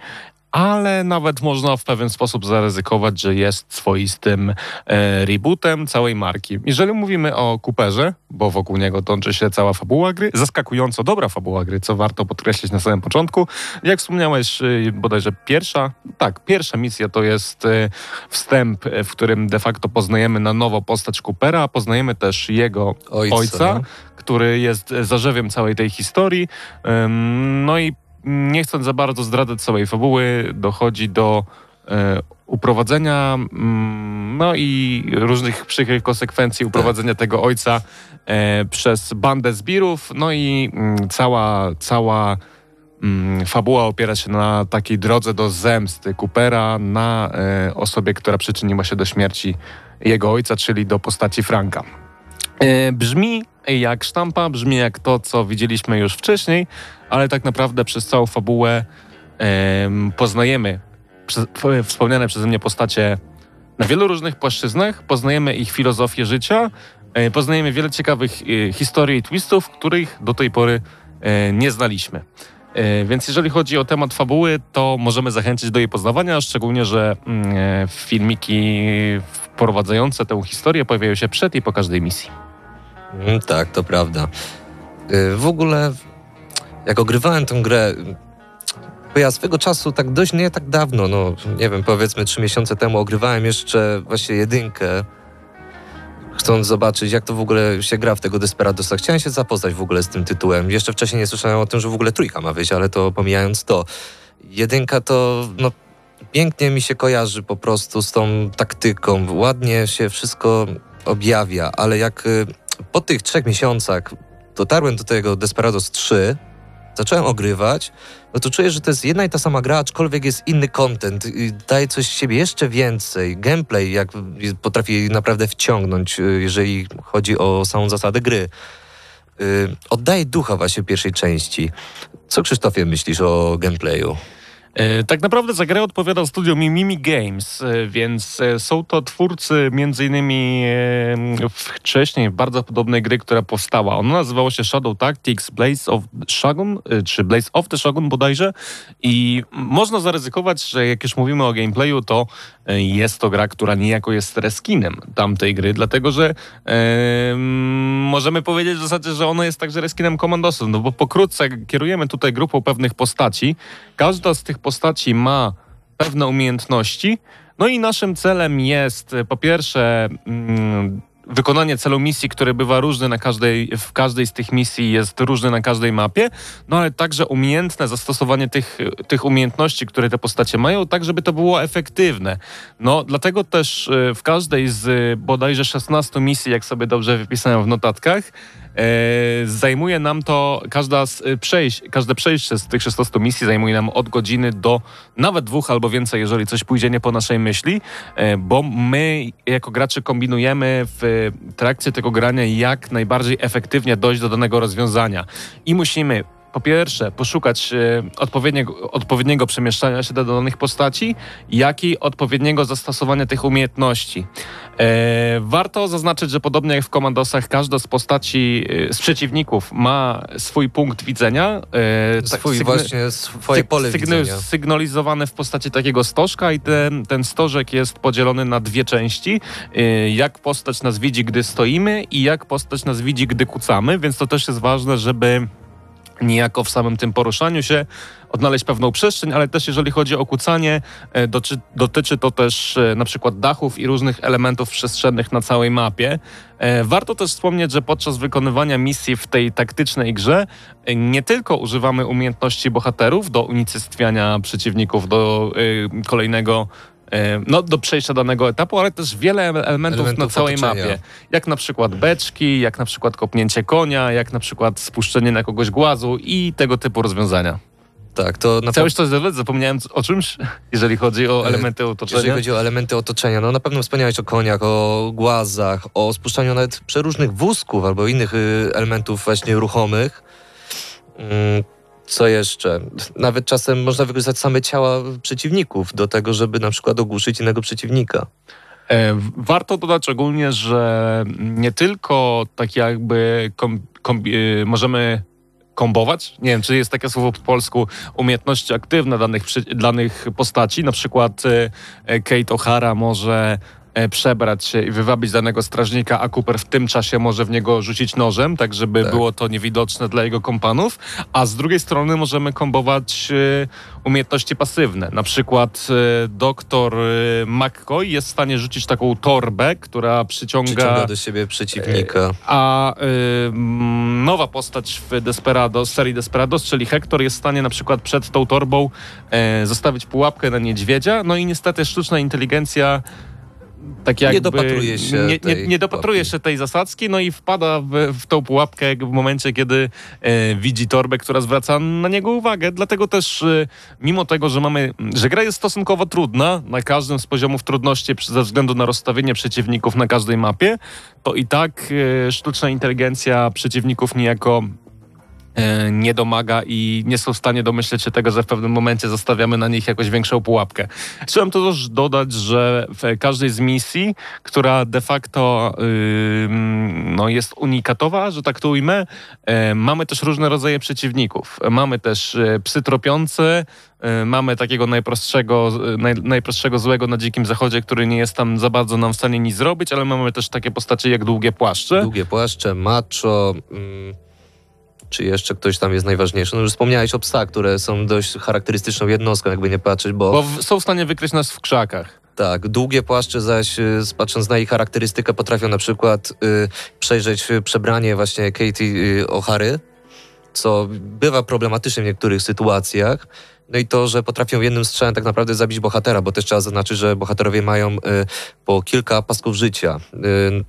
ale nawet można w pewien sposób zaryzykować, że jest swoistym e, rebootem całej marki. Jeżeli mówimy o Cooperze, bo wokół niego toczy się cała fabuła gry, zaskakująco dobra fabuła gry, co warto podkreślić na samym początku. Jak wspomniałeś, e, bodajże pierwsza, tak, pierwsza misja to jest e, wstęp, e, w którym de facto poznajemy na nowo postać Coopera, a poznajemy też jego ojca. ojca, no. który jest zarzewiem całej tej historii. No i nie chcąc za bardzo zdradzać całej fabuły, dochodzi do e, uprowadzenia, mm, no i różnych przykrych konsekwencji uprowadzenia tego ojca e, przez bandę zbirów, no i mm, cała, cała mm, fabuła opiera się na takiej drodze do zemsty Coopera na e, osobie, która przyczyniła się do śmierci jego ojca, czyli do postaci Franka. E, brzmi jak sztampa, brzmi jak to, co widzieliśmy już wcześniej, ale tak naprawdę przez całą fabułę em, poznajemy wspomniane przeze mnie postacie na wielu różnych płaszczyznach, poznajemy ich filozofię życia, e, poznajemy wiele ciekawych e, historii i twistów, których do tej pory e, nie znaliśmy. Więc jeżeli chodzi o temat fabuły, to możemy zachęcić do jej poznawania, szczególnie, że mm, filmiki wprowadzające tę historię pojawiają się przed i po każdej misji. Mm, tak, to prawda. Y, W ogóle, jak ogrywałem tę grę, bo ja swego czasu, tak dość nie tak dawno, no nie wiem, powiedzmy trzy miesiące temu, ogrywałem jeszcze właśnie jedynkę, chcąc zobaczyć, jak to w ogóle się gra w tego Desperadosa. Chciałem się zapoznać w ogóle z tym tytułem. Jeszcze wcześniej nie słyszałem o tym, że w ogóle trójka ma wyjść, ale to pomijając to. Jedynka to, no, pięknie mi się kojarzy po prostu z tą taktyką. Ładnie się wszystko objawia, ale jak y, po tych trzech miesiącach dotarłem do tego Desperados 3, zacząłem ogrywać, no to czuję, że to jest jedna i ta sama gra, aczkolwiek jest inny content, y, daje coś z siebie jeszcze więcej. Gameplay jak potrafi naprawdę wciągnąć, y, jeżeli chodzi o samą zasadę gry. Y, Oddaje ducha właśnie pierwszej części. Co Krzysztofie myślisz o gameplayu? E, Tak naprawdę za grę odpowiada studio Mimimi Games, e, więc e, są to twórcy między innymi wcześniej bardzo podobnej gry, która powstała. Ona nazywała się Shadow Tactics Blaze of Shogun, czy Blaze of the Shogun bodajże i można zaryzykować, że jak już mówimy o gameplayu, to jest to gra, która niejako jest reskinem tamtej gry, dlatego że e, możemy powiedzieć w zasadzie, że ona jest także reskinem Commandosu, no bo pokrótce kierujemy tutaj grupą pewnych postaci, każda z tych postaci ma pewne umiejętności. No i naszym celem jest e, po pierwsze mm, wykonanie celu misji, który bywa różny na każdej, w każdej z tych misji jest różny na każdej mapie, no ale także umiejętne zastosowanie tych, tych umiejętności, które te postacie mają, tak żeby to było efektywne. No dlatego też e, w każdej z bodajże 16 misji, jak sobie dobrze wypisałem w notatkach, zajmuje nam to, każda z e, przejść, każde przejście z tych 16 misji zajmuje nam od godziny do nawet dwóch albo więcej, jeżeli coś pójdzie nie po naszej myśli, e, bo my jako gracze kombinujemy w trakcie tego grania jak najbardziej efektywnie dojść do danego rozwiązania. I musimy po pierwsze, poszukać e, odpowiedniego, odpowiedniego przemieszczania się do danych postaci, jak i odpowiedniego zastosowania tych umiejętności. E, warto zaznaczyć, że podobnie jak w komandosach, każda z postaci, e, z przeciwników ma swój punkt widzenia. Tak Swój właśnie, swoje pole sygna- widzenia. Sygnalizowane w postaci takiego stożka i ten, ten stożek jest podzielony na dwie części. Jak postać nas widzi, gdy stoimy i jak postać nas widzi, gdy kucamy, więc to też jest ważne, żeby niejako w samym tym poruszaniu się odnaleźć pewną przestrzeń, ale też jeżeli chodzi o kucanie, e, doczy, dotyczy to też e, na przykład dachów i różnych elementów przestrzennych na całej mapie. E, Warto też wspomnieć, że podczas wykonywania misji w tej taktycznej grze nie tylko używamy umiejętności bohaterów do unicestwiania przeciwników do kolejnego no, do przejścia danego etapu, ale też wiele ele- elementów, na Elementów całej otoczenia. mapie. Jak na przykład beczki, jak na przykład kopnięcie konia, jak na przykład spuszczenie na kogoś głazu i tego typu rozwiązania. Tak, to na Chciałeś coś dodać? Zapomniałem o czymś, (laughs) jeżeli chodzi o E, elementy Jeżeli otoczenia? chodzi o elementy otoczenia, no na pewno wspomniałeś o koniach, o głazach, o spuszczaniu nawet przeróżnych wózków albo innych y, elementów właśnie ruchomych. Co jeszcze? Nawet czasem można wykorzystać same ciała przeciwników do tego, żeby na przykład ogłuszyć innego przeciwnika. E, Warto dodać ogólnie, że nie tylko tak jakby kom, kombi- e, możemy kombować, nie wiem, czy jest takie słowo po polsku, umiejętności aktywne danych, danych postaci, na przykład e, Kate O'Hara może przebrać się i wywabić danego strażnika, a Cooper w tym czasie może w niego rzucić nożem, tak żeby Tak. było to niewidoczne dla jego kompanów, a z drugiej strony możemy kombować e, umiejętności pasywne. Na przykład e, doktor e, McCoy jest w stanie rzucić taką torbę, która przyciąga... Przyciąga do siebie przeciwnika. A nowa postać w Desperados, serii Desperados, czyli Hector, jest w stanie na przykład przed tą torbą e, zostawić pułapkę na niedźwiedzia. No i niestety sztuczna inteligencja tak jakby dopatruje się nie, nie, tej nie dopatruje się tej zasadzki, no i wpada w, w tą pułapkę w momencie, kiedy e, widzi torbę, która zwraca na niego uwagę. Dlatego też e, mimo tego, że mamy, że gra jest stosunkowo trudna na każdym z poziomów trudności ze względu na rozstawienie przeciwników na każdej mapie, to i tak e, sztuczna inteligencja przeciwników niejako nie domaga i nie są w stanie domyśleć się tego, że w pewnym momencie zostawiamy na nich jakąś większą pułapkę. Chciałem to też dodać, że w każdej z misji, która de facto yy, no jest unikatowa, że tak to ujmę, e, mamy też różne rodzaje przeciwników. Mamy też e, psy tropiące, e, mamy takiego najprostszego, e, naj, najprostszego złego na dzikim zachodzie, który nie jest tam za bardzo nam w stanie nic zrobić, ale mamy też takie postacie jak długie płaszcze. Długie płaszcze, macho. Mm, czy jeszcze ktoś tam jest najważniejszy? No już wspomniałeś o psach, które są dość charakterystyczną jednostką, jakby nie patrzeć, bo, Bo w, są w stanie wykryć nas w krzakach. tak, długie płaszcze zaś, y, patrząc na ich charakterystykę, potrafią na przykład y, przejrzeć y, przebranie właśnie Katie y, O'Hary, co bywa problematyczne w niektórych sytuacjach. No i to, że potrafią jednym strzałem tak naprawdę zabić bohatera, bo też trzeba zaznaczyć, że bohaterowie mają y, po kilka pasków życia. Y,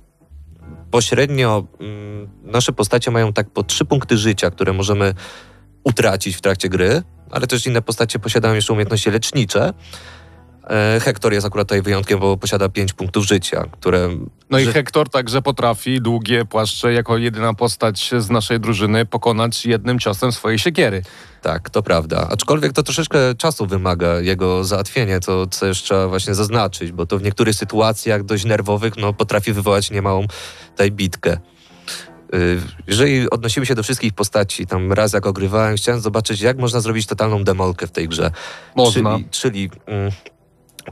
pośrednio mm, nasze postacie mają tak po trzy punkty życia, które możemy utracić w trakcie gry, ale też inne postacie posiadają jeszcze umiejętności lecznicze. E, Hektor jest akurat tutaj wyjątkiem, bo posiada pięć punktów życia, które... No i Hektor także potrafi długie płaszcze jako jedyna postać z naszej drużyny pokonać jednym ciosem swojej siekiery. Tak, to prawda. Aczkolwiek to troszeczkę czasu wymaga jego załatwienie, to co jeszcze trzeba właśnie zaznaczyć, bo to w niektórych sytuacjach dość nerwowych no, potrafi wywołać niemałą tutaj bitkę. Y, Jeżeli odnosimy się do wszystkich postaci, tam raz jak ogrywałem, chciałem zobaczyć, jak można zrobić totalną demolkę w tej grze. Można. Czyli, czyli mm,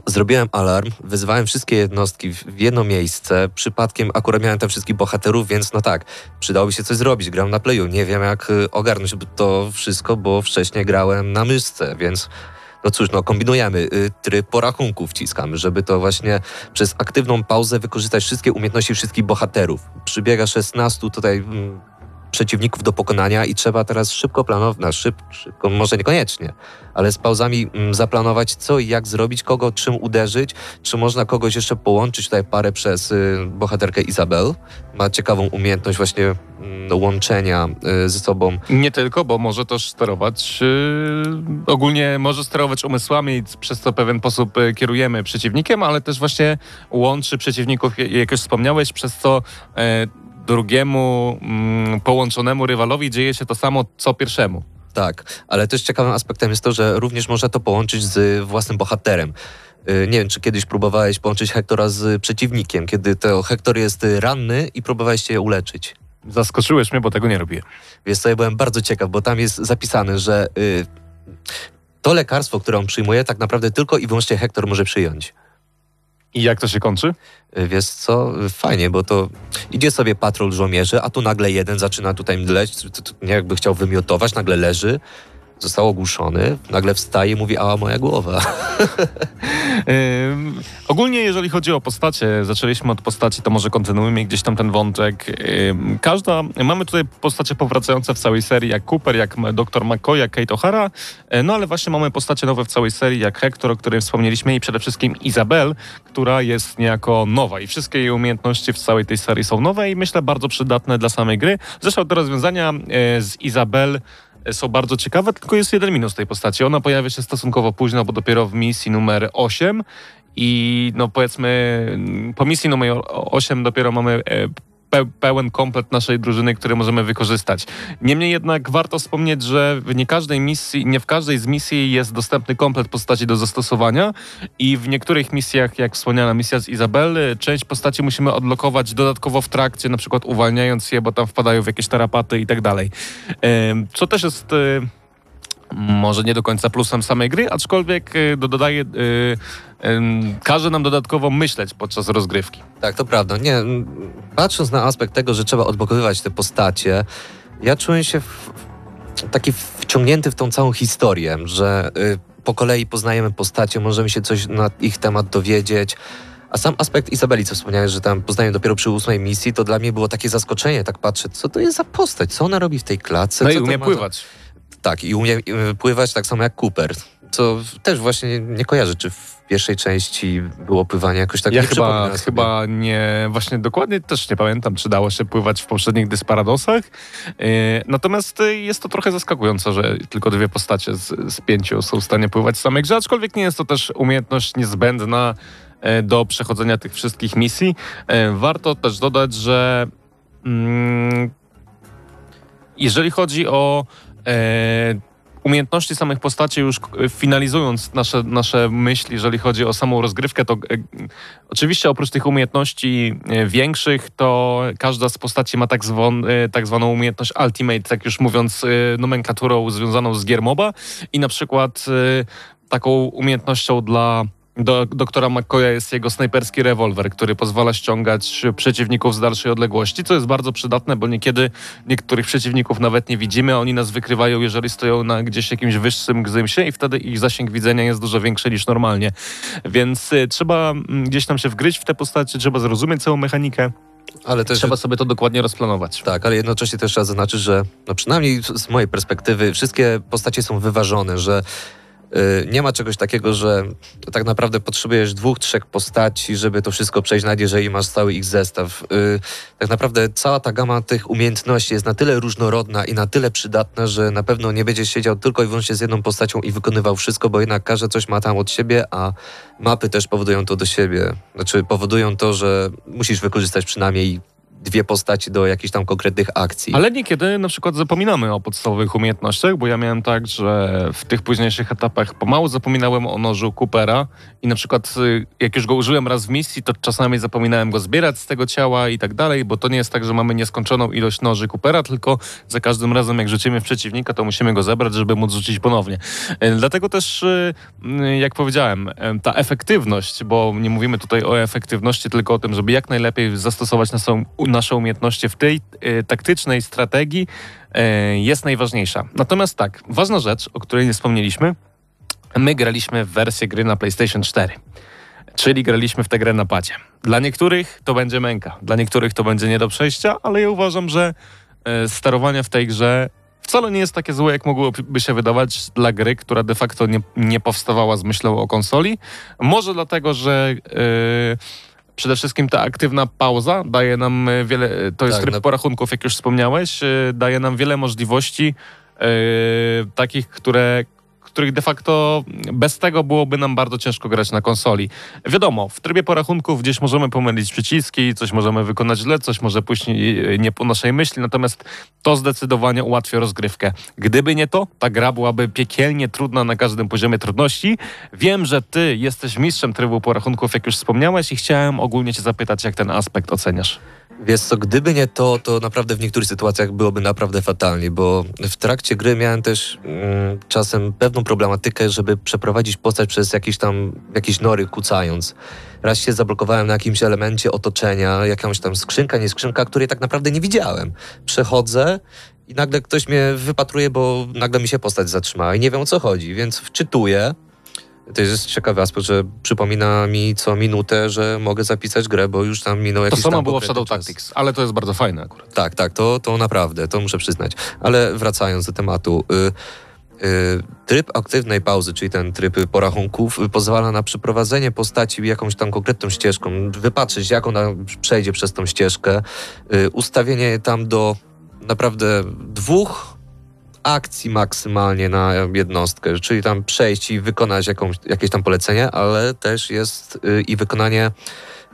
zrobiłem alarm, wyzwałem wszystkie jednostki w jedno miejsce. Przypadkiem akurat miałem tam wszystkich bohaterów, więc no tak, przydałoby się coś zrobić. Gram na playu, nie wiem jak y, ogarnąć to wszystko, bo wcześniej grałem na myszce, więc no cóż, no kombinujemy. Y, Tryb porachunku wciskamy, żeby to właśnie przez aktywną pauzę wykorzystać wszystkie umiejętności wszystkich bohaterów. Przybiega 16 tutaj mm, przeciwników do pokonania i trzeba teraz szybko planować, no szyb, szybko, może niekoniecznie, ale z pauzami mm, zaplanować co i jak zrobić, kogo czym uderzyć, czy można kogoś jeszcze połączyć, tutaj parę przez y, bohaterkę Izabel. Ma ciekawą umiejętność właśnie mm, łączenia y, ze sobą Nie tylko, bo może też sterować, yy, ogólnie może sterować umysłami, przez co pewien sposób yy, kierujemy przeciwnikiem, ale też właśnie łączy przeciwników, jak już wspomniałeś, przez co yy, drugiemu mm, połączonemu rywalowi dzieje się to samo, co pierwszemu. Tak, ale też ciekawym aspektem jest to, że również można to połączyć z własnym bohaterem. Y, Nie wiem, czy kiedyś próbowałeś połączyć Hektora z przeciwnikiem, kiedy to Hektor jest ranny i próbowałeś się uleczyć. Zaskoczyłeś mnie, bo tego nie robię. Więc to ja byłem bardzo ciekaw, bo tam jest zapisane, że y, to lekarstwo, które on przyjmuje, tak naprawdę tylko i wyłącznie Hektor może przyjąć. I jak to się kończy? Y, Wiesz co, fajnie, bo to idzie sobie patrol żołnierzy, a tu nagle jeden zaczyna tutaj mdleć, nie jakby chciał wymiotować, nagle leży, został ogłuszony, nagle wstaje i mówi, ała moja głowa. (laughs) Ogólnie jeżeli chodzi o postacie, zaczęliśmy od postaci, to może kontynuujmy gdzieś tam ten wątek. Każda, mamy tutaj postacie powracające w całej serii, jak Cooper, jak Dr. McCoy, jak Kate O'Hara, e, no ale właśnie mamy postacie nowe w całej serii, jak Hector, o którym wspomnieliśmy i przede wszystkim Izabel, która jest niejako nowa i wszystkie jej umiejętności w całej tej serii są nowe i myślę bardzo przydatne dla samej gry. Zresztą te rozwiązania e, z Izabel są bardzo ciekawe, tylko jest jeden minus tej postaci. Ona pojawia się stosunkowo późno, bo dopiero w misji numer 8 i no powiedzmy po misji numer 8 dopiero mamy e, pe pełen komplet naszej drużyny, który możemy wykorzystać. Niemniej jednak warto wspomnieć, że nie każdej misji, nie w każdej z misji jest dostępny komplet postaci do zastosowania i w niektórych misjach, jak wspomniana misja z Izabel, część postaci musimy odlokować dodatkowo w trakcie, na przykład uwalniając je, bo tam wpadają w jakieś tarapaty i tak dalej. Co też jest e, może nie do końca plusem samej gry, aczkolwiek y, do- dodaje, y, każe nam dodatkowo myśleć podczas rozgrywki. Tak, to prawda. Nie, patrząc na aspekt tego, że trzeba odblokowywać te postacie, ja czuję się w, taki wciągnięty w tą całą historię, że y, po kolei poznajemy postacie, możemy się coś na ich temat dowiedzieć. A sam aspekt Izabeli, co wspomniałeś, że tam poznaję dopiero przy ósmej misji, to dla mnie było takie zaskoczenie, tak patrzę, co to jest za postać, co ona robi w tej klatce. No i umie ma pływać. Tak, i umie y, pływać tak samo jak Cooper, co też właśnie nie kojarzę, czy w pierwszej części było pływanie jakoś tak ja nie chyba, chyba nie, właśnie dokładnie też nie pamiętam, czy dało się pływać w poprzednich Dysparadosach. Yy, natomiast y, jest to trochę zaskakujące, że tylko dwie postacie z, z pięciu są w stanie pływać w samej grze, aczkolwiek nie jest to też umiejętność niezbędna e, do przechodzenia tych wszystkich misji. Warto też dodać, że mm, Jeżeli chodzi o umiejętności samych postaci, już finalizując nasze, nasze myśli, jeżeli chodzi o samą rozgrywkę, to e, oczywiście oprócz tych umiejętności e, większych, to każda z postaci ma tak, zwon, e, tak zwaną umiejętność Ultimate, tak już mówiąc nomenklaturą związaną z gier MOBA i na przykład taką umiejętnością dla do, doktora McCoya jest jego snajperski rewolwer, który pozwala ściągać przeciwników z dalszej odległości, co jest bardzo przydatne, bo niekiedy niektórych przeciwników nawet nie widzimy, a oni nas wykrywają, jeżeli stoją na gdzieś jakimś wyższym gzymsie i wtedy ich zasięg widzenia jest dużo większy niż normalnie. Więc y, trzeba mm, gdzieś tam się wgryźć w te postacie, trzeba zrozumieć całą mechanikę, Ale też trzeba sobie to dokładnie rozplanować. Tak, ale jednocześnie też trzeba zaznaczyć, że no przynajmniej z mojej perspektywy wszystkie postacie są wyważone, że nie ma czegoś takiego, że tak naprawdę potrzebujesz dwóch, trzech postaci, żeby to wszystko przejść, nawet jeżeli masz cały ich zestaw. Y, tak naprawdę cała ta gama tych umiejętności jest na tyle różnorodna i na tyle przydatna, że na pewno nie będziesz siedział tylko i wyłącznie z jedną postacią i wykonywał wszystko, bo jednak każdy coś ma tam od siebie, a mapy też powodują to do siebie. Znaczy powodują to, że musisz wykorzystać przynajmniej dwie postaci do jakichś tam konkretnych akcji. Ale niekiedy na przykład zapominamy o podstawowych umiejętnościach, bo ja miałem tak, że w tych późniejszych etapach pomału zapominałem o nożu Coopera i na przykład y, jak już go użyłem raz w misji, to czasami zapominałem go zbierać z tego ciała i tak dalej, bo to nie jest tak, że mamy nieskończoną ilość noży Coopera, tylko za każdym razem jak rzucimy w przeciwnika, to musimy go zebrać, żeby móc rzucić ponownie. Y, Dlatego też, y, jak powiedziałem, ta efektywność, bo nie mówimy tutaj o efektywności, tylko o tym, żeby jak najlepiej zastosować naszą, nasze umiejętności w tej y, taktycznej strategii, y, jest najważniejsza. Natomiast tak, ważna rzecz, o której nie wspomnieliśmy, my graliśmy w wersję gry na PlayStation 4. Czyli graliśmy w tę grę na padzie. Dla niektórych to będzie męka, dla niektórych to będzie nie do przejścia, ale ja uważam, że e, sterowanie w tej grze wcale nie jest takie złe, jak mogłoby się wydawać dla gry, która de facto nie, nie powstawała z myślą o konsoli. Może dlatego, że e, przede wszystkim ta aktywna pauza daje nam e, wiele, to jest Tak, tryb no- porachunków, jak już wspomniałeś, e, daje nam wiele możliwości e, takich, które których de facto bez tego byłoby nam bardzo ciężko grać na konsoli. Wiadomo, w trybie porachunków gdzieś możemy pomylić przyciski, coś możemy wykonać źle, coś może pójść nie- nie po naszej myśli, natomiast to zdecydowanie ułatwia rozgrywkę. Gdyby nie to, ta gra byłaby piekielnie trudna na każdym poziomie trudności. Wiem, że ty jesteś mistrzem trybu porachunków, jak już wspomniałeś i chciałem ogólnie cię zapytać, jak ten aspekt oceniasz. Wiesz co, gdyby nie to, to naprawdę w niektórych sytuacjach byłoby naprawdę fatalnie, bo w trakcie gry miałem też mm, czasem pewną problematykę, żeby przeprowadzić postać przez jakieś tam, jakieś nory kucając. Raz się zablokowałem na jakimś elemencie otoczenia, jakąś tam skrzynka, nie skrzynka, której tak naprawdę nie widziałem. Przechodzę i nagle ktoś mnie wypatruje, bo nagle mi się postać zatrzymała i nie wiem o co chodzi, więc wczytuję. To jest ciekawy aspekt, że przypomina mi co minutę, że mogę zapisać grę, bo już tam minął To jakiś samo tam było w Shadow czas. Tactics, ale to jest bardzo fajne akurat. Tak, tak, to, to naprawdę, to muszę przyznać. Ale wracając do tematu. Y, y, tryb aktywnej pauzy, czyli ten tryb porachunków, y, pozwala na przeprowadzenie postaci jakąś tam konkretną ścieżką, wypatrzeć, jak ona przejdzie przez tą ścieżkę, y, ustawienie tam do naprawdę dwóch akcji maksymalnie na jednostkę, czyli tam przejść i wykonać jakąś, jakieś tam polecenie, ale też jest y, i wykonanie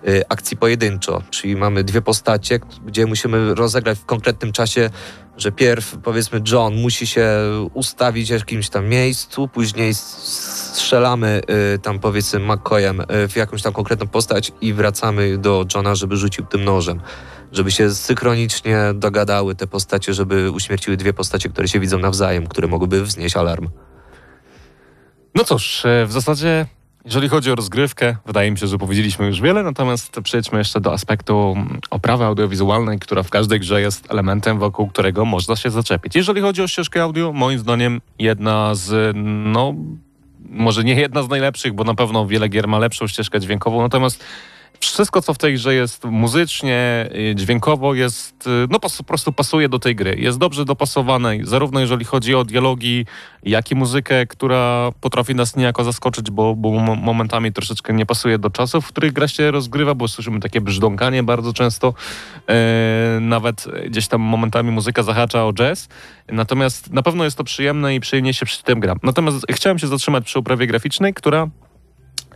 y, akcji pojedynczo, czyli mamy dwie postacie, gdzie musimy rozegrać w konkretnym czasie, że pierw powiedzmy John musi się ustawić w jakimś tam miejscu, później strzelamy y, tam powiedzmy McCoyem w jakąś tam konkretną postać i wracamy do Johna, żeby rzucił tym nożem. Żeby się synchronicznie dogadały te postacie, żeby uśmierciły dwie postacie, które się widzą nawzajem, które mogłyby wznieść alarm. No cóż, e, w zasadzie, jeżeli chodzi o rozgrywkę, wydaje mi się, że powiedzieliśmy już wiele, natomiast przejdźmy jeszcze do aspektu mm, oprawy audiowizualnej, która w każdej grze jest elementem, wokół którego można się zaczepić. Jeżeli chodzi o ścieżkę audio, moim zdaniem jedna z, no, może nie jedna z najlepszych, bo na pewno wiele gier ma lepszą ścieżkę dźwiękową, natomiast wszystko, co w tej grze jest muzycznie, y, dźwiękowo, jest, y, no po prostu pasuje do tej gry. Jest dobrze dopasowane, zarówno jeżeli chodzi o dialogi, jak i muzykę, która potrafi nas niejako zaskoczyć, bo, bo mo- momentami troszeczkę nie pasuje do czasów, w których gra się rozgrywa, bo słyszymy takie brzdąkanie bardzo często. E, nawet gdzieś tam momentami muzyka zahacza o jazz. Natomiast na pewno jest to przyjemne i przyjemnie się przy tym gra. Natomiast chciałem się zatrzymać przy oprawie graficznej, która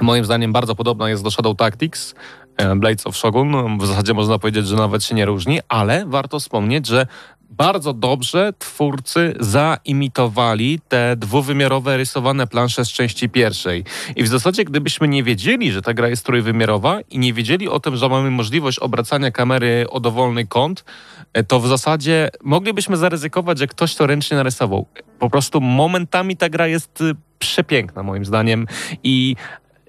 moim zdaniem bardzo podobna jest do Shadow Tactics, e, Blades of Shogun. W zasadzie można powiedzieć, że nawet się nie różni, ale warto wspomnieć, że bardzo dobrze twórcy zaimitowali te dwuwymiarowe rysowane plansze z części pierwszej. I w zasadzie, gdybyśmy nie wiedzieli, że ta gra jest trójwymiarowa i nie wiedzieli o tym, że mamy możliwość obracania kamery o dowolny kąt, e, to w zasadzie moglibyśmy zaryzykować, że ktoś to ręcznie narysował. Po prostu momentami ta gra jest y, przepiękna moim zdaniem i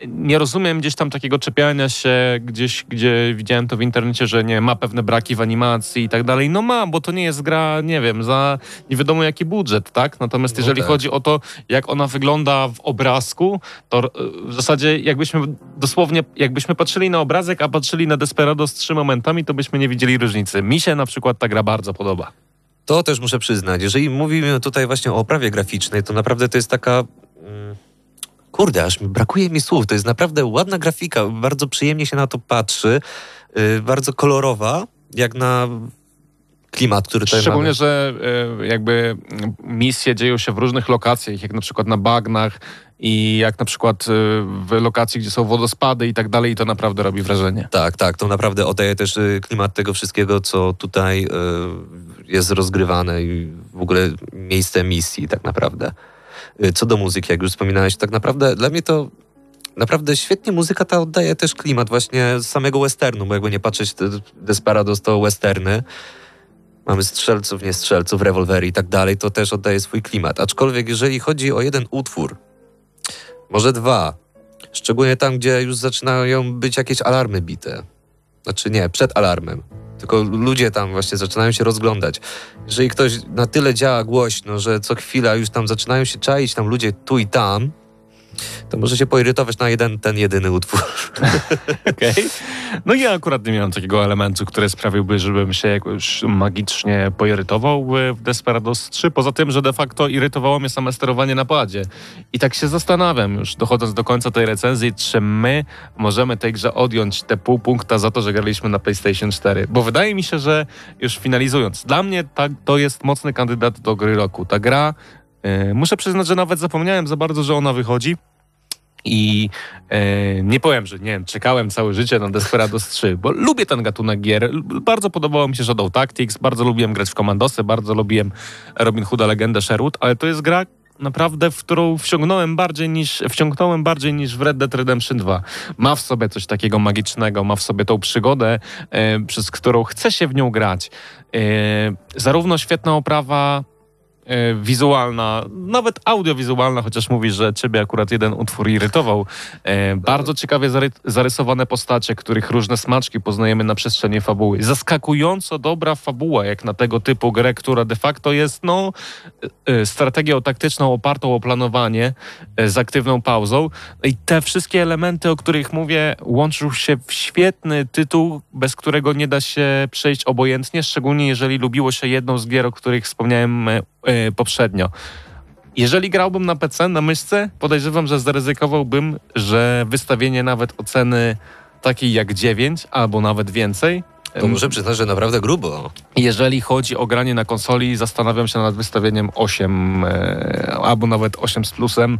nie rozumiem gdzieś tam takiego czepiania się gdzieś, gdzie widziałem to w internecie, że nie ma pewne braki w animacji i tak dalej. No ma, bo to nie jest gra, nie wiem, za nie wiadomo jaki budżet, tak? Natomiast No jeżeli tak. chodzi o to, jak ona wygląda w obrazku, to y, w zasadzie jakbyśmy dosłownie, jakbyśmy patrzyli na obrazek, a patrzyli na Desperados trzy momentami, to byśmy nie widzieli różnicy. Mi się na przykład ta gra bardzo podoba. To też muszę przyznać. Jeżeli mówimy tutaj właśnie o oprawie graficznej, to naprawdę to jest taka. mm, Kurde, aż mi brakuje mi słów. To jest naprawdę ładna grafika. Bardzo przyjemnie się na to patrzy. Yy, bardzo kolorowa, jak na klimat, który tutaj Szczególnie, mamy. że e, jakby misje dzieją się w różnych lokacjach, jak na przykład na bagnach i jak na przykład e, w lokacji, gdzie są wodospady i tak dalej, i to naprawdę robi wrażenie. Tak, tak. To naprawdę oddaje też y, klimat tego wszystkiego, co tutaj y, jest rozgrywane i w ogóle miejsce misji tak naprawdę. Y, Co do muzyki, jak już wspominałeś, tak naprawdę dla mnie to naprawdę świetnie muzyka ta oddaje też klimat właśnie samego westernu, bo jakby nie patrzeć, Desperados to westerny. Mamy strzelców, nie strzelców, rewolwery i tak dalej, to też oddaje swój klimat. Aczkolwiek jeżeli chodzi o jeden utwór, może dwa, szczególnie tam, gdzie już zaczynają być jakieś alarmy bite. Znaczy nie, przed alarmem. Tylko ludzie tam właśnie zaczynają się rozglądać. Jeżeli ktoś na tyle działa głośno, że co chwila już tam zaczynają się czaić tam ludzie tu i tam, to może się poirytować na jeden, ten jedyny utwór. (laughs) Okej. No ja akurat nie miałem takiego elementu, który sprawiłby, żebym się jakoś magicznie poirytował e, w Desperados 3. Poza tym, że de facto irytowało mnie same sterowanie na padzie. I tak się zastanawiam już, dochodząc do końca tej recenzji, czy my możemy tej grze odjąć te pół punkta za to, że graliśmy na PlayStation 4. Bo wydaje mi się, że już finalizując, dla mnie ta, to jest mocny kandydat do gry roku. Ta gra, muszę przyznać, że nawet zapomniałem za bardzo, że ona wychodzi. I e, nie powiem, że nie wiem, czekałem całe życie na Desperados 3, bo lubię ten gatunek gier. Bardzo podobało mi się Shadow Tactics, bardzo lubiłem grać w Komandosy, bardzo lubiłem Robin Hooda Legendę Sherwood, ale to jest gra naprawdę, w którą wciągnąłem bardziej niż, wciągnąłem bardziej niż w Red Dead Redemption 2. Ma w sobie coś takiego magicznego, ma w sobie tą przygodę, e, przez którą chce się w nią grać. E, zarówno świetna oprawa e, wizualna, nawet audiowizualna, chociaż mówisz, że ciebie akurat jeden utwór irytował. E, bardzo ciekawie zary zarysowane postacie, których różne smaczki poznajemy na przestrzeni fabuły. Zaskakująco dobra fabuła, jak na tego typu grę, która de facto jest no, e, e, strategią taktyczną opartą o planowanie e, z aktywną pauzą. I te wszystkie elementy, o których mówię, łączą się w świetny tytuł, bez którego nie da się przejść obojętnie, szczególnie jeżeli lubiło się jedną z gier, o których wspomniałem e, poprzednio. Jeżeli grałbym na PC, na myszce, podejrzewam, że zaryzykowałbym, że wystawienie nawet oceny takiej jak 9 albo nawet więcej. To muszę przyznać, że naprawdę grubo. Jeżeli chodzi o granie na konsoli, zastanawiam się nad wystawieniem 8 e, albo nawet 8 z plusem,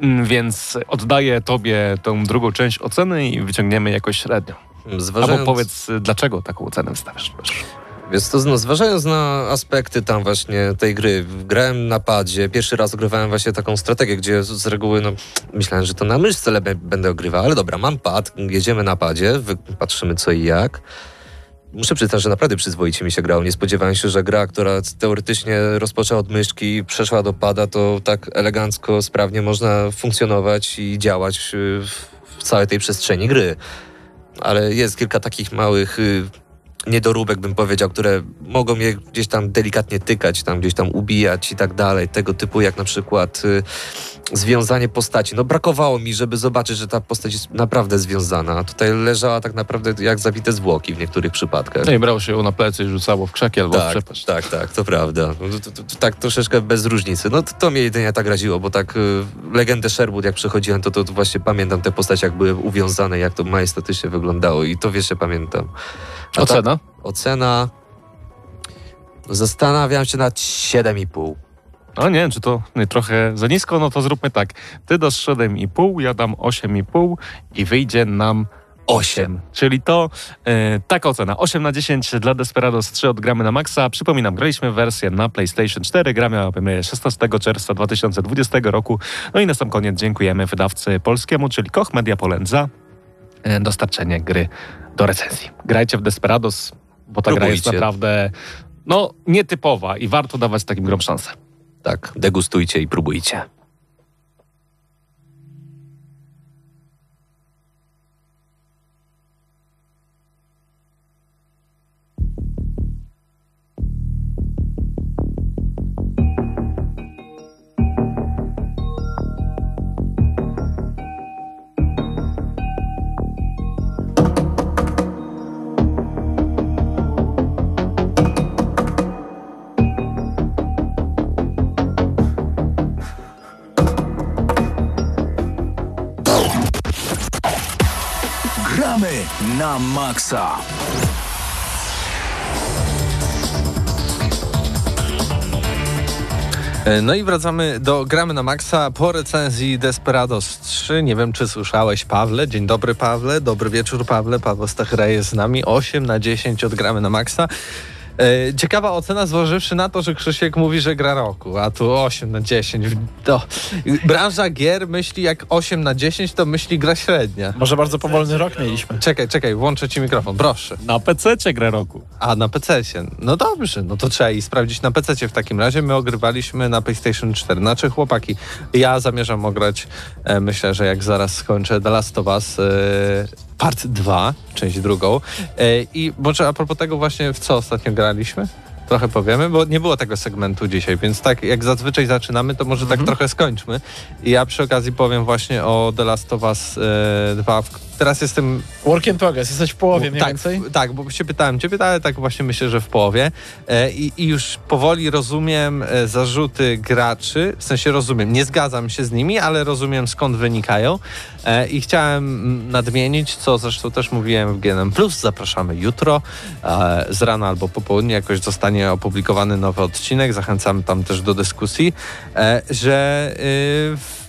Mm, więc oddaję tobie tą drugą część oceny i wyciągniemy jakoś średnią. Zważając... Albo powiedz, dlaczego taką ocenę wystawiasz. Więc to no, zważając na aspekty tam właśnie tej gry, grałem na padzie, pierwszy raz ogrywałem właśnie taką strategię, gdzie z reguły no, myślałem, że to na myszce le- będę ogrywał, ale dobra, mam pad, jedziemy na padzie, patrzymy co i jak. Muszę przyznać, że naprawdę przyzwoicie mi się grało. Nie spodziewałem się, że gra, która teoretycznie rozpoczęła od myszki i przeszła do pada, to tak elegancko, sprawnie można funkcjonować i działać y, w, w całej tej przestrzeni gry. Ale jest kilka takich małych y, niedoróbek, bym powiedział, które mogą je gdzieś tam delikatnie tykać, tam gdzieś tam ubijać i tak dalej. Tego typu jak na przykład y, związanie postaci. No brakowało mi, żeby zobaczyć, że ta postać jest naprawdę związana. A tutaj leżała tak naprawdę jak zawite zwłoki w niektórych przypadkach. No i brało się ją na plecy i rzucało w krzaki albo w Tak, przepaść. tak, tak, to prawda. No, to, to, to, tak troszeczkę bez różnicy. No to, to mnie jedynie tak raziło, bo tak y, legendę Sherwood jak przechodziłem, to, to, właśnie pamiętam te postacie, jak były uwiązane, jak to majestatycznie wyglądało i to wiesz, pamiętam. A Ocena? Ocena... Zastanawiam się nad 7,5. No nie wiem, czy to nie, trochę za nisko, no to zróbmy tak. Ty dasz 7,5, ja dam 8,5 i wyjdzie nam 8. Czyli to e, taka ocena. 8 na 10 dla Desperados 3 od Gramy na Maxa. Przypominam, graliśmy wersję na PlayStation 4. Gra miała premierę 16 czerwca 2020 roku. No i na sam koniec dziękujemy wydawcy polskiemu, czyli Koch Media Poland za e, dostarczenie gry do recenzji. Grajcie w Desperados, bo ta gra jest Próbujcie. naprawdę no, nietypowa i warto dawać takim grom szansę. Tak, degustujcie i próbujcie. Na maksa. E, No i wracamy do Gramy na Maxa po recenzji Desperados 3. Nie wiem, czy słyszałeś Pawle. Dzień dobry Pawle, dobry wieczór Pawle. Paweł Stachera jest z nami. 8 na 10 od Gramy na Maxa. E, Ciekawa ocena, zważywszy na to, że Krzysiek mówi, że gra roku, a tu 8 na 10. To, branża gier myśli jak 8 na 10, to myśli gra średnia. Może bardzo powolny rok mieliśmy. Czekaj, czekaj, włączę ci mikrofon, proszę. Na PC grę roku. A, na PC-cie. No dobrze, no to trzeba i sprawdzić na PC-cie w takim razie. My ogrywaliśmy na PlayStation 4. Znaczy, chłopaki, ja zamierzam ograć, e, myślę, że jak zaraz skończę The Last of Us e, Part 2, część drugą. E, I może a propos tego właśnie, w co ostatnio graliśmy? Trochę powiemy, bo nie było tego segmentu dzisiaj, więc tak jak zazwyczaj zaczynamy, to może tak trochę skończmy. I ja przy okazji powiem właśnie o The Last of Us e, 2. W- Teraz jestem Work in progress, jesteś w połowie mniej tak, więcej. tak, bo się pytałem ciebie, ale tak właśnie myślę, że w połowie. E, i, I już powoli rozumiem e, zarzuty graczy, w sensie rozumiem, nie zgadzam się z nimi, ale rozumiem skąd wynikają. E, I chciałem nadmienić, co zresztą też mówiłem w GNM+, zapraszamy jutro e, z rana albo po południu. Jakoś zostanie opublikowany nowy odcinek, zachęcamy tam też do dyskusji, e, że y,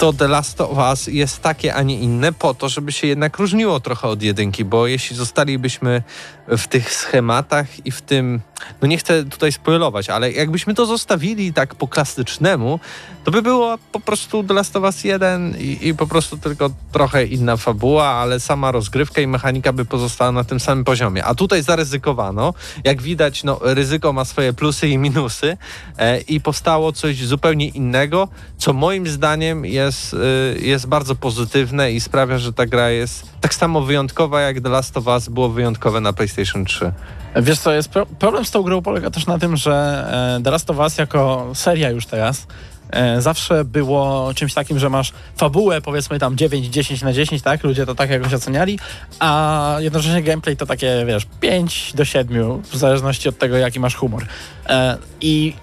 to The Last of Us jest takie, a nie inne, po to, żeby się jednak różniło trochę od jedynki, bo jeśli zostalibyśmy w tych schematach i w tym, no nie chcę tutaj spoilować, ale jakbyśmy to zostawili tak po klasycznemu, to by było po prostu The Last of Us 1 i, i po prostu tylko trochę inna fabuła, ale sama rozgrywka i mechanika by pozostała na tym samym poziomie. A tutaj zaryzykowano, jak widać, no ryzyko ma swoje plusy i minusy e, i powstało coś zupełnie innego, co moim zdaniem jest, y, jest bardzo pozytywne i sprawia, że ta gra jest tak samo wyjątkowa, jak The Last of Us było wyjątkowe na PlayStation 3. Wiesz co, jest pro problem z tą grą polega też na tym, że e, The Last of Us jako seria już teraz e, zawsze było czymś takim, że masz fabułę powiedzmy tam 9, 10 na 10, tak? Ludzie to tak jakoś oceniali, a jednocześnie gameplay to takie, wiesz, 5 do 7, w zależności od tego, jaki masz humor. E, I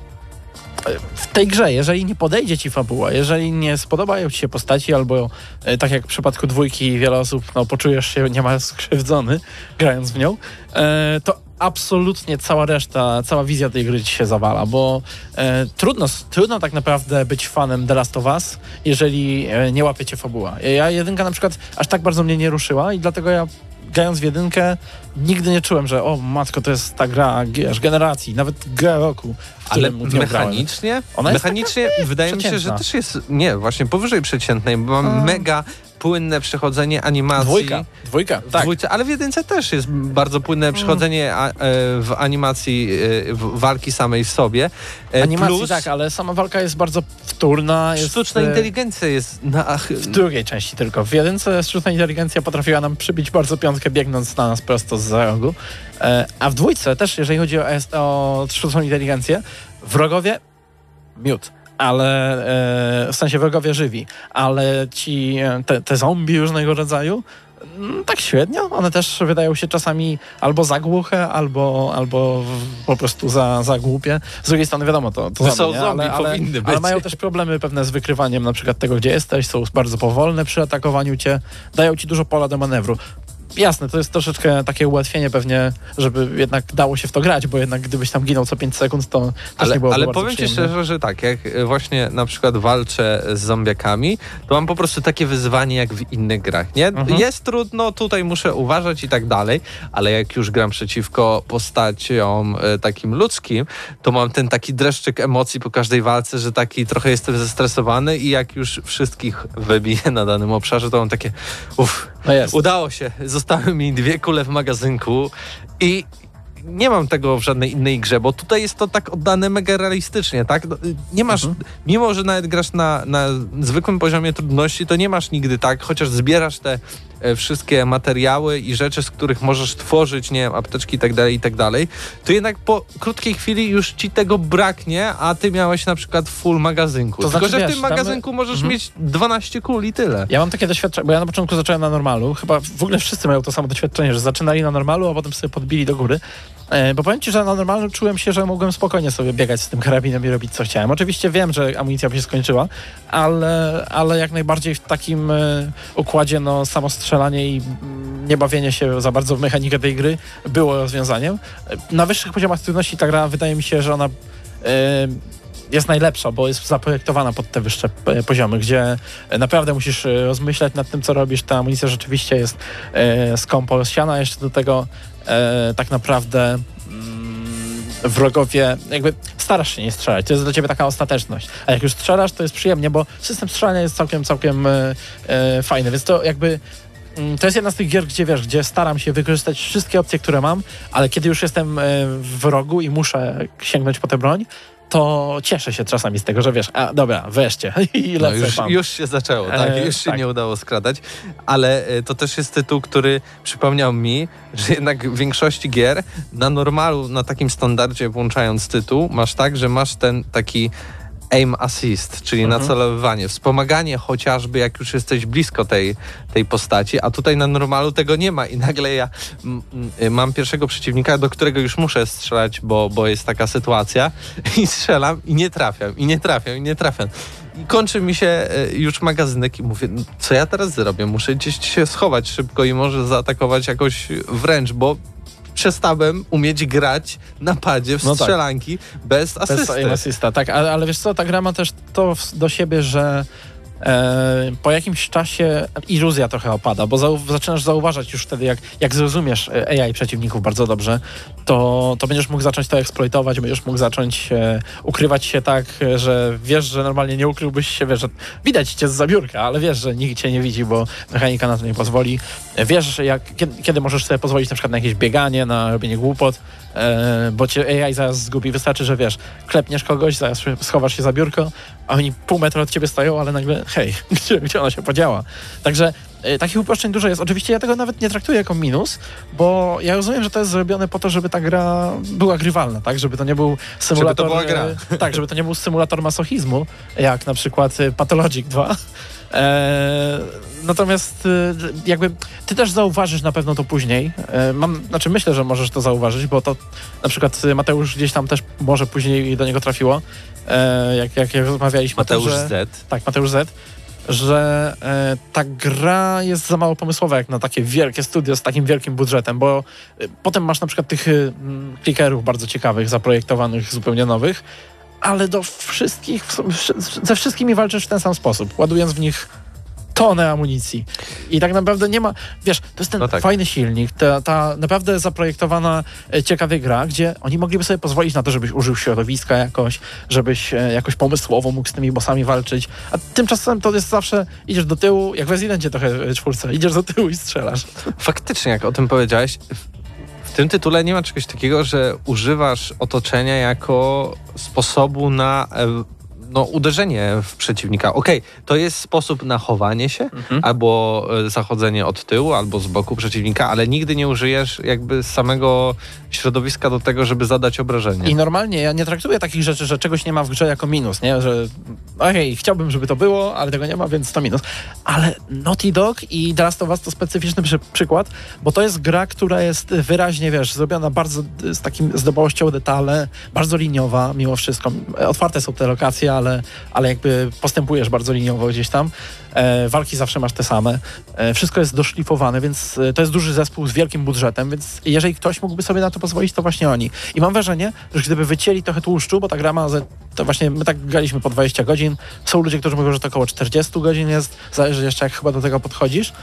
w tej grze, jeżeli nie podejdzie ci fabuła, jeżeli nie spodobają ci się postaci, albo e, tak jak w przypadku dwójki wiele osób, no poczujesz się niemal (laughs) skrzywdzony grając w nią, e, to absolutnie cała reszta, cała wizja tej gry ci się zawala, bo e, trudno, trudno tak naprawdę być fanem The Last of Us, jeżeli nie łapiecie fabuła. Ja jedynka na przykład aż tak bardzo mnie nie ruszyła i dlatego ja grając w jedynkę nigdy nie czułem, że o matko, to jest ta gra wiesz, generacji, nawet gra roku, Ale mechanicznie, Ona jest mechanicznie wydaje mi się, że też jest, nie, właśnie powyżej przeciętnej, bo mam mega płynne przechodzenie animacji. Dwójka, dwójka, tak. dwójce, ale w jedynce też jest bardzo płynne przechodzenie a, e, w animacji e, w walki samej w sobie. E, Animacji Plus tak, ale sama walka jest bardzo wtórna. Jest, sztuczna e, inteligencja jest na, W drugiej części tylko. W jedynce sztuczna inteligencja potrafiła nam przybić bardzo piątkę biegnąc na nas prosto z za rogu. E, a w dwójce też, jeżeli chodzi o, o sztuczną inteligencję, wrogowie miód. Ale e, w sensie wrogowie żywi, ale ci e, te, te zombie różnego rodzaju mm, tak średnio. One też wydają się czasami albo za głuche, albo, albo po prostu za, za głupie. Z drugiej strony wiadomo, to, to To są zombie, nie? zombie, ale, ale, ale mają też problemy pewne z wykrywaniem na przykład tego, gdzie jesteś, są bardzo powolne przy atakowaniu cię, dają ci dużo pola do manewru. Jasne, to jest troszeczkę takie ułatwienie pewnie, żeby jednak dało się w to grać, bo jednak gdybyś tam ginął co 5 sekund, to też Ale, nie byłoby ale powiem ci szczerze, że tak, jak e, właśnie na przykład walczę z zombiakami, to mam po prostu takie wyzwanie jak w innych grach, nie? Mhm. Jest trudno, tutaj muszę uważać i tak dalej, ale jak już gram przeciwko postaciom e, takim ludzkim, to mam ten taki dreszczyk emocji po każdej walce, że taki trochę jestem zestresowany i jak już wszystkich wybiję na danym obszarze, to mam takie uff, No udało się, zostały mi dwie kule w magazynku i nie mam tego w żadnej innej grze, bo tutaj jest to tak oddane mega realistycznie, tak? No, Nie masz, Mhm. mimo że nawet grasz na, na zwykłym poziomie trudności, to nie masz nigdy tak, chociaż zbierasz te wszystkie materiały i rzeczy, z których możesz tworzyć, nie wiem, apteczki i tak dalej, i tak dalej, to jednak po krótkiej chwili już ci tego braknie, a ty miałeś na przykład full magazynku. To Tylko, znaczy, że w tym magazynku możesz Mhm. mieć 12 kul i tyle. Ja mam takie doświadczenie, bo ja na początku zacząłem na normalu. Chyba w ogóle wszyscy mają to samo doświadczenie, że zaczynali na normalu, a potem sobie podbili do góry. E, bo powiem ci, że na normalu czułem się, że mogłem spokojnie sobie biegać z tym karabinem i robić co chciałem. Oczywiście wiem, że amunicja by się skończyła, ale, ale jak najbardziej w takim e, układzie no, samo strzelanie i mm, nie bawienie się za bardzo w mechanikę tej gry było rozwiązaniem. Na wyższych poziomach trudności ta gra wydaje mi się, że ona e, jest najlepsza, bo jest zaprojektowana pod te wyższe poziomy, gdzie naprawdę musisz rozmyślać nad tym, co robisz. Ta amunicja rzeczywiście jest skąpo rozsiana. Jeszcze do tego e, tak naprawdę mm, wrogowie, jakby starasz się nie strzelać. To jest dla ciebie taka ostateczność. A jak już strzelasz, to jest przyjemnie, bo system strzelania jest całkiem, całkiem e, e, fajny, więc to jakby mm, to jest jedna z tych gier, gdzie wiesz, gdzie staram się wykorzystać wszystkie opcje, które mam, ale kiedy już jestem e, w rogu i muszę sięgnąć po tę broń, to cieszę się czasami z tego, że wiesz, a dobra, wreszcie (laughs) i No, już, tam. już się zaczęło, tak? E, już się tak. nie udało skradać, ale e, to też jest tytuł, który przypomniał mi, że jednak w większości gier na normalu, na takim standardzie włączając tytuł, masz tak, że masz ten taki aim assist, czyli Mhm. nacelowywanie, wspomaganie chociażby jak już jesteś blisko tej, tej postaci, a tutaj na normalu tego nie ma i nagle ja mm, mam pierwszego przeciwnika, do którego już muszę strzelać, bo, bo jest taka sytuacja i strzelam i nie trafiam, i nie trafiam, i nie trafiam. I kończy mi się e, już magazynek i mówię, "No, co ja teraz zrobię? Muszę gdzieś się schować szybko i może zaatakować jakoś wręcz, bo przestałem umieć grać na padzie w No tak. strzelanki bez asysty. Bez aim assista, tak, ale, ale wiesz co, ta gra ma też to do siebie, że e, po jakimś czasie iluzja trochę opada, bo zaczynasz zauważać już wtedy, jak, jak zrozumiesz e, AI przeciwników bardzo dobrze, to, to będziesz mógł zacząć to eksploitować, będziesz mógł zacząć e, ukrywać się tak, e, że wiesz, że normalnie nie ukryłbyś się, wiesz, że widać cię z zabiórka, ale wiesz, że nikt cię nie widzi, bo mechanika na to nie pozwoli. E, Wiesz, jak, kiedy, możesz sobie pozwolić na przykład na jakieś bieganie, na robienie głupot, bo cię AI zaraz zgubi. Wystarczy, że wiesz, klepniesz kogoś, zaraz schowasz się za biurko, a oni pół metra od ciebie stoją, ale nagle hej, (laughs) gdzie, gdzie ona się podziała? Także e, takich uproszczeń dużo jest. Oczywiście ja tego nawet nie traktuję jako minus, bo ja rozumiem, że to jest zrobione po to, żeby ta gra była grywalna, tak? Żeby to nie był symulator... była gra. e, Tak, żeby to nie był symulator masochizmu, jak na przykład e, Pathologic 2. E, natomiast e, jakby ty też zauważysz na pewno to później. E, mam, znaczy myślę, że możesz to zauważyć, bo to na przykład e, Mateusz gdzieś tam też może później do niego trafiło, e, jak, jak, jak rozmawialiśmy. o tym, Mateusz że, Z. Tak, Mateusz Z. Że e, ta gra jest za mało pomysłowa jak na takie wielkie studio z takim wielkim budżetem, bo e, potem masz na przykład tych e, klikerów bardzo ciekawych, zaprojektowanych, zupełnie nowych, ale do wszystkich, ze wszystkimi walczysz w ten sam sposób, ładując w nich tonę amunicji. I tak naprawdę nie ma, wiesz, to jest ten No tak. fajny silnik, ta, ta naprawdę zaprojektowana e, ciekawie gra, gdzie oni mogliby sobie pozwolić na to, żebyś użył środowiska jakoś, żebyś e, jakoś pomysłowo mógł z tymi bossami walczyć, a tymczasem to jest zawsze, idziesz do tyłu, jak w Residencie trochę czwórce, idziesz do tyłu i strzelasz. Faktycznie, jak o tym powiedziałeś, tym tytule nie ma czegoś takiego, że używasz otoczenia jako sposobu na e, no, uderzenie w przeciwnika. Okej, to jest sposób na chowanie się, Mhm. albo e, zachodzenie od tyłu, albo z boku przeciwnika, ale nigdy nie użyjesz jakby samego środowiska do tego, żeby zadać obrażenie. I normalnie ja nie traktuję takich rzeczy, że czegoś nie ma w grze jako minus, nie? Że okej, chciałbym, żeby to było, ale tego nie ma, więc to minus. Ale Naughty Dog i The Last of Us to specyficzny przy, przykład, bo to jest gra, która jest wyraźnie, wiesz, zrobiona bardzo z takim z dbałością o detale, bardzo liniowa mimo wszystko. Otwarte są te lokacje, ale, ale jakby postępujesz bardzo liniowo gdzieś tam. E, walki zawsze masz te same. E, wszystko jest doszlifowane, więc e, to jest duży zespół z wielkim budżetem, więc jeżeli ktoś mógłby sobie na to pozwolić, to właśnie oni. I mam wrażenie, że gdyby wycięli trochę tłuszczu, bo ta gra ma, to właśnie my tak graliśmy po 20 godzin, są ludzie, którzy mówią, że to około 40 godzin jest, zależy jeszcze jak chyba do tego podchodzisz,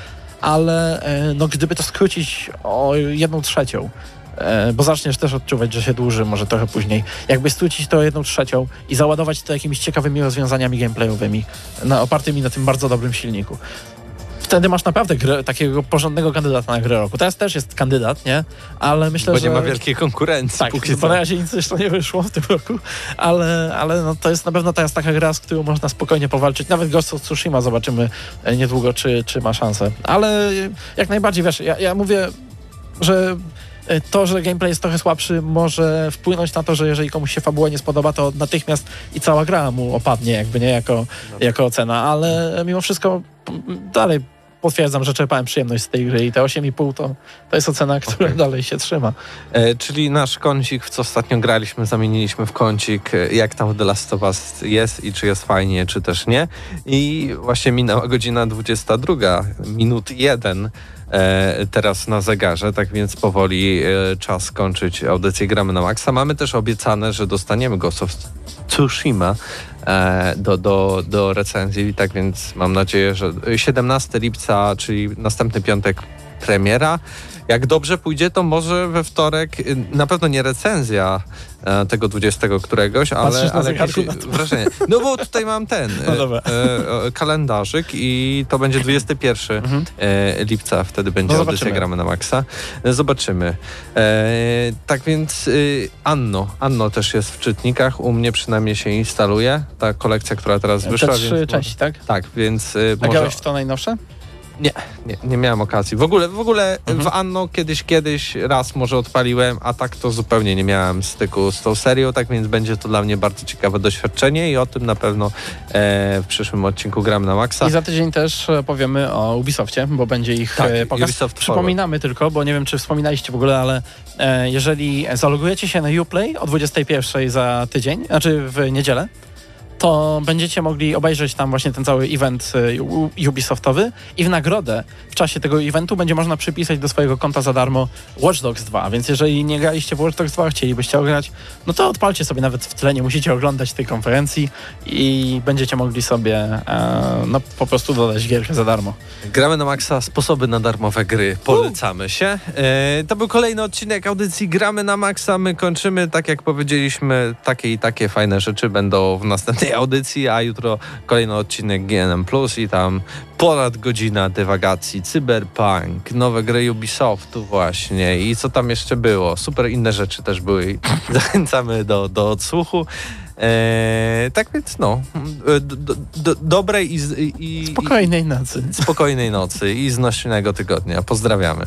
ale e, no gdyby to skrócić o jedną trzecią, bo zaczniesz też odczuwać, że się dłuży, może trochę później. Jakby skrócić to jedną trzecią i załadować to jakimiś ciekawymi rozwiązaniami gameplayowymi, na, opartymi na tym bardzo dobrym silniku. Wtedy masz naprawdę grę, takiego porządnego kandydata na grę roku. Teraz też jest kandydat, nie? Ale myślę, Bo że... nie ma wielkiej konkurencji. Tak, póki bo na razie nic jeszcze nie wyszło w tym roku, ale, ale no, to jest na pewno teraz taka gra, z którą można spokojnie powalczyć. Nawet Ghost of Tsushima zobaczymy e, niedługo, czy, czy ma szansę. Ale e, jak najbardziej, wiesz, ja, ja mówię, że e, to, że gameplay jest trochę słabszy, może wpłynąć na to, że jeżeli komuś się fabuła nie spodoba, to natychmiast i cała gra mu opadnie, jakby nie jako, jako ocena, ale mimo wszystko dalej potwierdzam, że czerpałem przyjemność z tej gry i te 8,5 to, to jest ocena, która Okej. dalej się trzyma. E, czyli nasz kącik, w co ostatnio graliśmy, zamieniliśmy w kącik, e, jak tam w The Last of Us jest i czy jest fajnie, czy też nie. I właśnie minęła godzina 22, minut 1 e, teraz na zegarze, tak więc powoli e, czas kończyć audycję Gramy na Maxa. Mamy też obiecane, że dostaniemy Ghost of Tsushima e, do, do, do recenzji, tak więc mam nadzieję, że 17 lipca, czyli następny piątek premiera. Jak dobrze pójdzie, to może we wtorek, y, na pewno nie recenzja e, tego 20 któregoś, ale, ale jakieś wrażenie. No bo tutaj mam ten (laughs) No e, e, e, kalendarzyk i to będzie 21 Mhm. e, lipca, wtedy będzie No. Gramy na Maxa. E, Zobaczymy. E, tak więc y, Anno, Anno też jest w czytnikach, u mnie przynajmniej się instaluje, ta kolekcja, która teraz wyszła. Te trzy części, tak? Tak, więc A może... grałeś w to najnowsze? Nie, nie miałem okazji. W ogóle, w ogóle Mhm. w Anno kiedyś, kiedyś raz może odpaliłem, a tak to zupełnie nie miałem styku z tą serią, tak więc będzie to dla mnie bardzo ciekawe doświadczenie i o tym na pewno e, w przyszłym odcinku gram na maksa. I za tydzień też e, powiemy o Ubisoftie, bo będzie ich Tak, e, pokaz. Ubisoft Przypominamy tylko, bo nie wiem, czy wspominaliście w ogóle, ale e, jeżeli zalogujecie się na Uplay o 21 za tydzień, znaczy w niedzielę, to będziecie mogli obejrzeć tam właśnie ten cały event U- Ubisoftowy i w nagrodę w czasie tego eventu będzie można przypisać do swojego konta za darmo Watch Dogs 2, więc jeżeli nie graliście w Watch Dogs 2, chcielibyście ograć, no to odpalcie sobie nawet w tle, nie musicie oglądać tej konferencji i będziecie mogli sobie e, no po prostu dodać gierkę za darmo. Gramy na maksa, sposoby na darmowe gry. Polecamy się. E, to był kolejny odcinek audycji Gramy na maksa. My kończymy, tak jak powiedzieliśmy, takie i takie fajne rzeczy będą w następnej audycji, a jutro kolejny odcinek GNM Plus i tam ponad godzina dywagacji, cyberpunk, nowe gry Ubisoftu właśnie i co tam jeszcze było. Super inne rzeczy też były i (laughs) zachęcamy do, do odsłuchu. E, tak więc no, e, do, do, do, dobrej i, i, i Spokojnej nocy. spokojnej nocy i znośnego tygodnia. Pozdrawiamy.